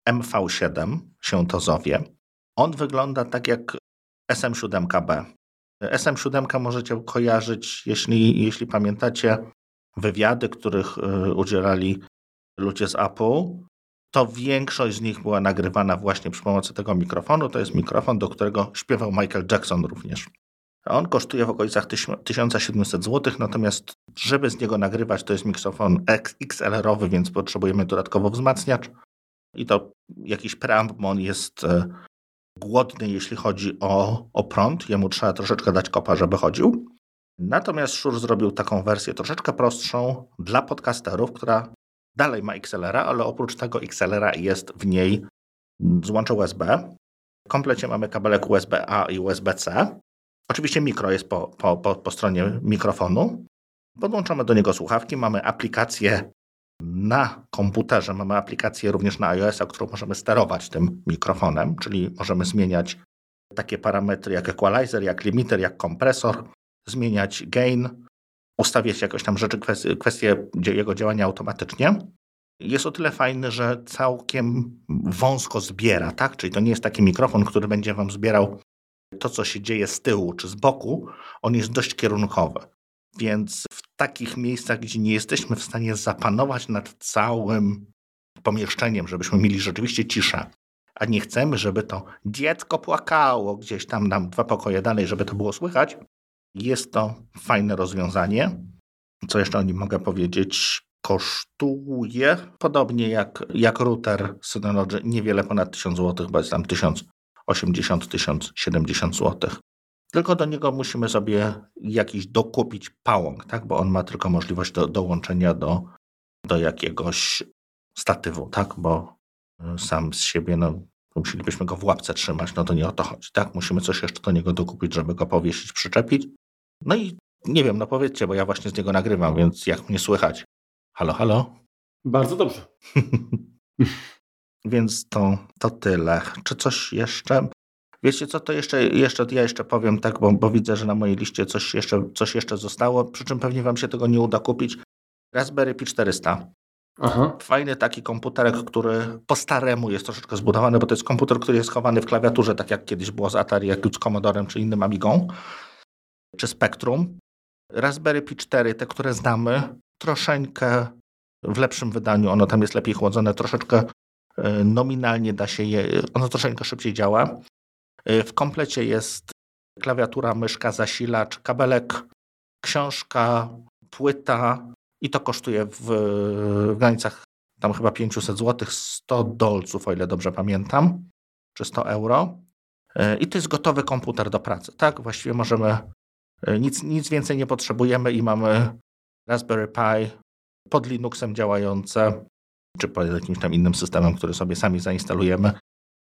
MV7 się to zowie. On wygląda tak jak SM7B. SM7 możecie kojarzyć, jeśli, jeśli pamiętacie wywiady, których y, udzielali ludzie z Apple, to większość z nich była nagrywana właśnie przy pomocy tego mikrofonu. To jest mikrofon, do którego śpiewał Michael Jackson również. On kosztuje w okolicach 1700 zł, natomiast żeby z niego nagrywać, to jest mikrofon XLR-owy, więc potrzebujemy dodatkowo wzmacniacz i to jakiś preamp, on jest e, głodny, jeśli chodzi o, o prąd. Jemu trzeba troszeczkę dać kopa, żeby chodził. Natomiast Shure zrobił taką wersję troszeczkę prostszą dla podcasterów, która dalej ma XLR-a, ale oprócz tego XLR-a jest w niej złącze USB. W komplecie mamy kabelek USB-A i USB-C. Oczywiście mikro jest po, po, po, po stronie mikrofonu. Podłączamy do niego słuchawki, mamy aplikację na komputerze, mamy aplikację również na iOS-a, którą możemy sterować tym mikrofonem, czyli możemy zmieniać takie parametry jak equalizer, jak limiter, jak kompresor, zmieniać gain, ustawiać jakoś tam rzeczy, kwestie, kwestie jego działania automatycznie. Jest o tyle fajny, że całkiem wąsko zbiera, tak? Czyli to nie jest taki mikrofon, który będzie wam zbierał to, co się dzieje z tyłu czy z boku. On jest dość kierunkowy. Więc w takich miejscach, gdzie nie jesteśmy w stanie zapanować nad całym pomieszczeniem, żebyśmy mieli rzeczywiście ciszę, a nie chcemy, żeby to dziecko płakało gdzieś tam nam dwa pokoje dalej, żeby to było słychać, jest to fajne rozwiązanie. Co jeszcze o nim mogę powiedzieć? Kosztuje podobnie jak, jak router Synology niewiele ponad 1000 zł, bo jest tam 1080-1070 zł. Tylko do niego musimy sobie jakiś dokupić pałąk, tak? bo on ma tylko możliwość do, dołączenia do, do jakiegoś statywu, tak? bo y, sam z siebie no, musielibyśmy go w łapce trzymać, no to nie o to chodzi. Tak? Musimy coś jeszcze do niego dokupić, żeby go powiesić, przyczepić. No i nie wiem, no powiedzcie, bo ja właśnie z niego nagrywam, więc jak mnie słychać? Halo, halo? Bardzo dobrze. *laughs* więc to, to tyle. Czy coś jeszcze? Wiecie co, to jeszcze, jeszcze ja jeszcze powiem tak, bo, bo widzę, że na mojej liście coś jeszcze, coś jeszcze zostało, przy czym pewnie wam się tego nie uda kupić. Raspberry Pi 400. Aha. Fajny taki komputerek, który po staremu jest troszeczkę zbudowany, bo to jest komputer, który jest schowany w klawiaturze, tak jak kiedyś było z Atari, jak z Commodorem czy innym Amigą, czy Spectrum. Raspberry Pi 4, te, które znamy, troszeczkę w lepszym wydaniu, ono tam jest lepiej chłodzone, troszeczkę e, nominalnie da się je, ono troszeczkę szybciej działa. E, w komplecie jest klawiatura, myszka, zasilacz, kabelek, książka, płyta i to kosztuje w, w granicach tam chyba 500 zł, 100 dolców, o ile dobrze pamiętam, czy 100 euro. E, I to jest gotowy komputer do pracy. Tak, właściwie możemy, e, nic, nic więcej nie potrzebujemy i mamy Raspberry Pi pod Linuxem działające, czy pod jakimś tam innym systemem, który sobie sami zainstalujemy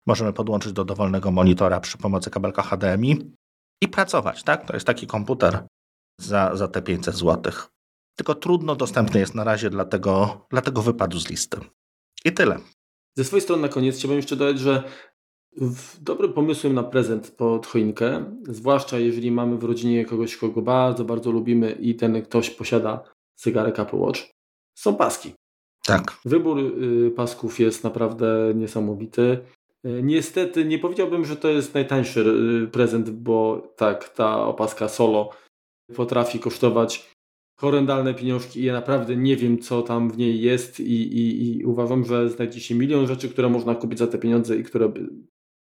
możemy podłączyć do dowolnego monitora przy pomocy kabelka HDMI i pracować. Tak? To jest taki komputer za, za te 500 zł. Tylko trudno dostępny jest na razie, dlatego, dlatego wypadł z listy. I tyle. Ze swojej strony na koniec chciałbym jeszcze dodać, że dobrym pomysłem na prezent pod choinkę, zwłaszcza jeżeli mamy w rodzinie kogoś, kogo bardzo, bardzo lubimy i ten ktoś posiada zegarek Apple Watch, są paski. Tak. Wybór y, pasków jest naprawdę niesamowity. E, niestety nie powiedziałbym, że to jest najtańszy e, prezent, bo tak, ta opaska solo potrafi kosztować horrendalne pieniążki i ja naprawdę nie wiem, co tam w niej jest i, i, i uważam, że znajdzie się milion rzeczy, które można kupić za te pieniądze i które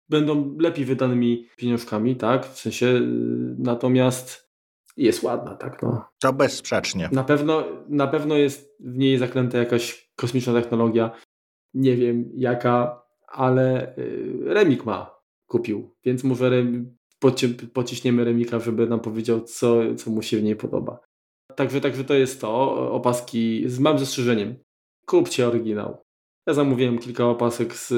będą lepiej wydanymi pieniążkami, tak? W sensie e, natomiast jest ładna, tak? No. To bezsprzecznie. Na pewno, na pewno jest w niej zaklęta jakaś kosmiczna technologia. Nie wiem jaka, ale y, Remik ma, kupił, więc może Rem, poci pociśniemy Remika, żeby nam powiedział, co, co mu się w niej podoba. Także, także to jest to, opaski z małym zastrzeżeniem. Kupcie oryginał. Ja zamówiłem kilka opasek z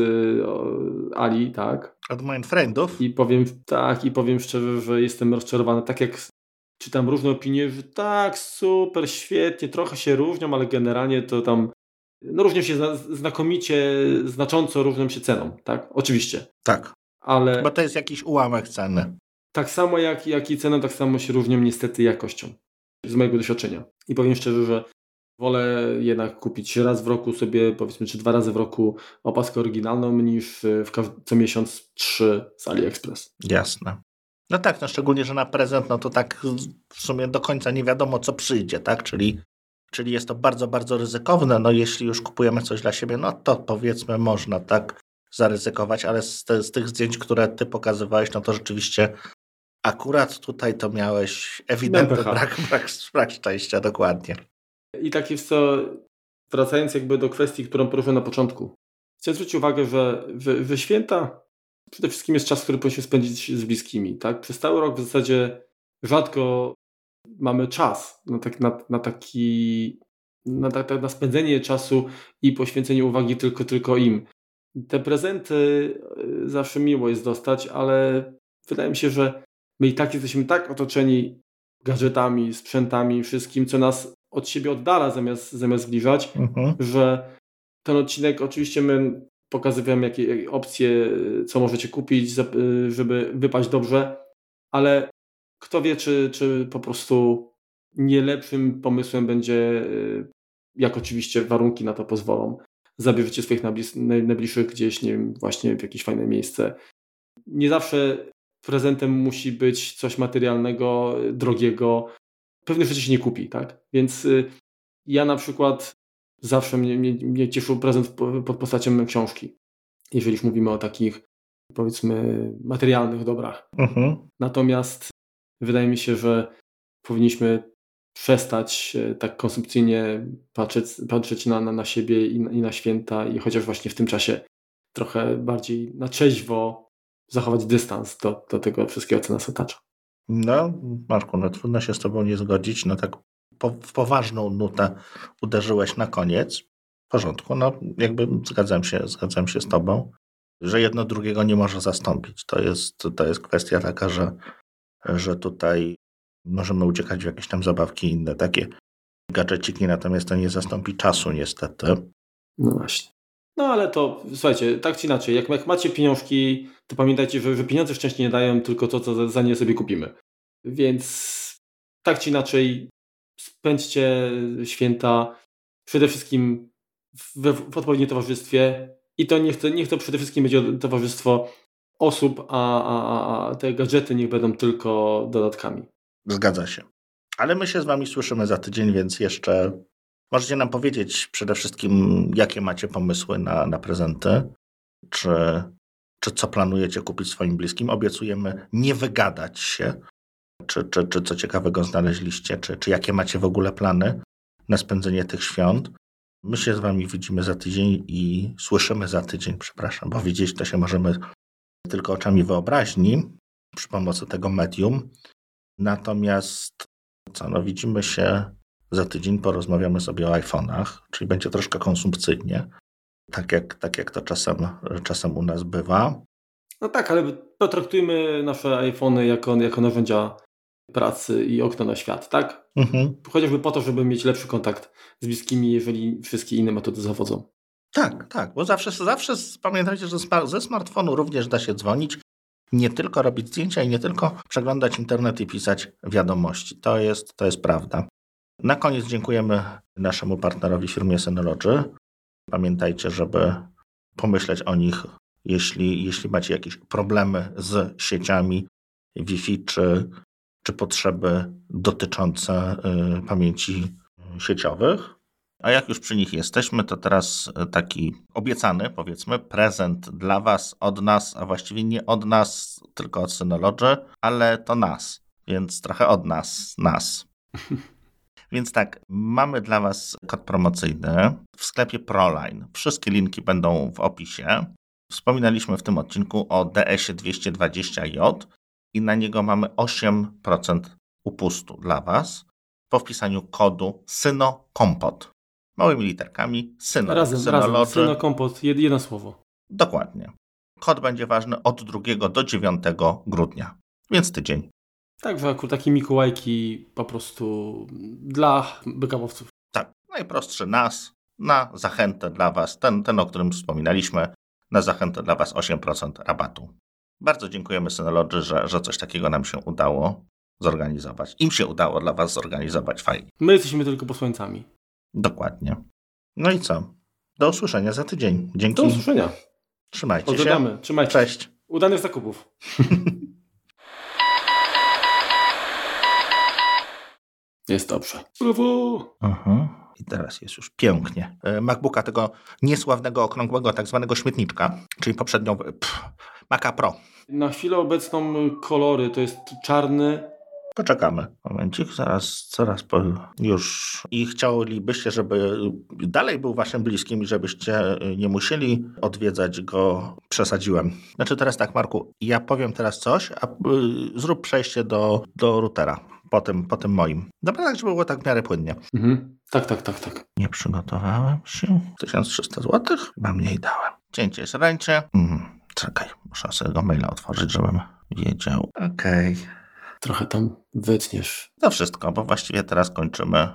Ali, tak. Od moich friendów. I powiem, tak, i powiem szczerze, że jestem rozczarowany. Tak jak czytam różne opinie, że tak, super, świetnie, trochę się różnią, ale generalnie to tam no różnią się znakomicie, znacząco różnią się ceną, tak? Oczywiście. Tak. Ale... Bo to jest jakiś ułamek ceny. Tak samo jak, jak i ceną, tak samo się różnią niestety jakością. Z mojego doświadczenia. I powiem szczerze, że wolę jednak kupić raz w roku sobie, powiedzmy, czy dwa razy w roku opaskę oryginalną, niż w, co miesiąc trzy z AliExpress. Jasne. No tak, no szczególnie, że na prezent, no to tak w sumie do końca nie wiadomo, co przyjdzie, tak? Czyli czyli jest to bardzo, bardzo ryzykowne. No jeśli już kupujemy coś dla siebie, no to powiedzmy można tak zaryzykować, ale z, te, z tych zdjęć, które ty pokazywałeś, no to rzeczywiście akurat tutaj to miałeś ewidentny brak, brak, brak szczęścia, dokładnie. I tak jest co, wracając jakby do kwestii, którą poruszyłem na początku. Chcę zwrócić uwagę, że, że święta przede wszystkim jest czas, który powinniśmy spędzić z bliskimi. Tak? Przez cały rok w zasadzie rzadko mamy czas na, tak, na, na taki na, na, na spędzenie czasu i poświęcenie uwagi tylko, tylko im. Te prezenty y, zawsze miło jest dostać, ale wydaje mi się, że my i tak jesteśmy tak otoczeni gadżetami, sprzętami, wszystkim, co nas od siebie oddala zamiast, zamiast zbliżać, mhm. że ten odcinek oczywiście my pokazujemy jakie opcje, co możecie kupić, żeby wypaść dobrze, ale kto wie, czy, czy po prostu nie lepszym pomysłem będzie, jak oczywiście warunki na to pozwolą, zabierzecie swoich najbliższych gdzieś, nie wiem, właśnie w jakieś fajne miejsce. Nie zawsze prezentem musi być coś materialnego, drogiego. Pewnych rzeczy się nie kupi, tak? Więc y, ja na przykład zawsze mnie, mnie, mnie cieszył prezent pod postacią książki, jeżeli już mówimy o takich powiedzmy materialnych dobrach. Mhm. Natomiast wydaje mi się, że powinniśmy przestać tak konsumpcyjnie patrzeć, patrzeć na, na, na siebie i na, i na święta i chociaż właśnie w tym czasie trochę bardziej na trzeźwo zachować dystans do, do tego wszystkiego, co nas otacza. No, Marku, no trudno się z Tobą nie zgodzić. No tak po, w poważną nutę uderzyłeś na koniec. W porządku, no jakby zgadzam się, zgadzam się z Tobą, że jedno drugiego nie może zastąpić. To jest, to jest kwestia taka, że, że tutaj możemy uciekać w jakieś tam zabawki inne takie gadżeciki, natomiast to nie zastąpi czasu niestety. No właśnie. No ale to, słuchajcie, tak czy inaczej, jak, jak macie pieniążki, to pamiętajcie, że, że pieniądze szczęście nie dają, tylko to, co za, za nie sobie kupimy. Więc tak czy inaczej, spędźcie święta przede wszystkim w, w odpowiednim towarzystwie i to niech, to niech to przede wszystkim będzie towarzystwo osób, a, a, a te gadżety niech będą tylko dodatkami. Zgadza się. Ale my się z Wami słyszymy za tydzień, więc jeszcze możecie nam powiedzieć przede wszystkim, jakie macie pomysły na, na prezenty, czy, czy co planujecie kupić swoim bliskim. Obiecujemy nie wygadać się, czy, czy, czy co ciekawego znaleźliście, czy, czy jakie macie w ogóle plany na spędzenie tych świąt. My się z Wami widzimy za tydzień i słyszymy za tydzień, przepraszam, bo widzieć to się możemy tylko oczami wyobraźni przy pomocy tego medium. Natomiast co, no widzimy się za tydzień, porozmawiamy sobie o iPhone'ach, czyli będzie troszkę konsumpcyjnie, tak jak, tak jak to czasem, czasem u nas bywa. No tak, ale potraktujmy nasze iPhony jako, jako narzędzia pracy i okno na świat, tak? Mhm. Chociażby po to, żeby mieć lepszy kontakt z bliskimi, jeżeli wszystkie inne metody zawodzą. Tak, tak, bo zawsze, zawsze pamiętajcie, że ze smartfonu również da się dzwonić, nie tylko robić zdjęcia i nie tylko przeglądać internet i pisać wiadomości. To jest, to jest prawda. Na koniec dziękujemy naszemu partnerowi firmie Synology. Pamiętajcie, żeby pomyśleć o nich, jeśli, jeśli macie jakieś problemy z sieciami Wi-Fi czy, czy potrzeby dotyczące y, pamięci sieciowych. A jak już przy nich jesteśmy, to teraz e, taki obiecany, powiedzmy, prezent dla Was, od nas, a właściwie nie od nas, tylko od Synology, ale to nas, więc trochę od nas, nas. *laughs* Więc tak, mamy dla Was kod promocyjny w sklepie Proline. Wszystkie linki będą w opisie. Wspominaliśmy w tym odcinku o DS-ie 220J i na niego mamy 8% upustu dla Was po wpisaniu kodu SYNOKOMPOT małymi literkami, syno, razem, synology. Razem, syno kompot, jedno słowo. Dokładnie. Kod będzie ważny od 2 do 9 grudnia, więc tydzień. Tak, w akurat takie Mikołajki po prostu dla bekawowców. Tak, najprostszy nas, na zachętę dla Was, ten, ten o którym wspominaliśmy, na zachętę dla Was 8% rabatu. Bardzo dziękujemy Synology, że, że coś takiego nam się udało zorganizować. Im się udało dla Was zorganizować fajnie. My jesteśmy tylko posłańcami. Dokładnie. No i co? Do usłyszenia za tydzień. Dzięki. Do usłyszenia. Trzymajcie Oddamy. się. Trzymajcie. Cześć. Udanych zakupów. *laughs* Jest dobrze. Brawo! Aha. I teraz jest już pięknie. E, MacBooka tego niesławnego, okrągłego, tak zwanego śmietniczka, czyli poprzednio pff, Maca Pro. Na chwilę obecną kolory to jest czarny, Poczekamy. Momencik, zaraz, zaraz po, już. I chcielibyście, żeby dalej był waszym bliskim i żebyście nie musieli odwiedzać go, przesadziłem. Znaczy teraz tak, Marku, ja powiem teraz coś, a y, zrób przejście do, do routera. po tym, po tym moim. Dobra, tak, żeby było tak w miarę płynnie. Mhm. Tak, tak, tak, tak. Nie przygotowałem się. 1300 zł? Chyba mniej dałem. Cięcie szarańcze. Mhm. Czekaj, muszę sobie go maila otworzyć, żebym wiedział. Okej. Okay. Trochę tam wytniesz. To wszystko, bo właściwie teraz kończymy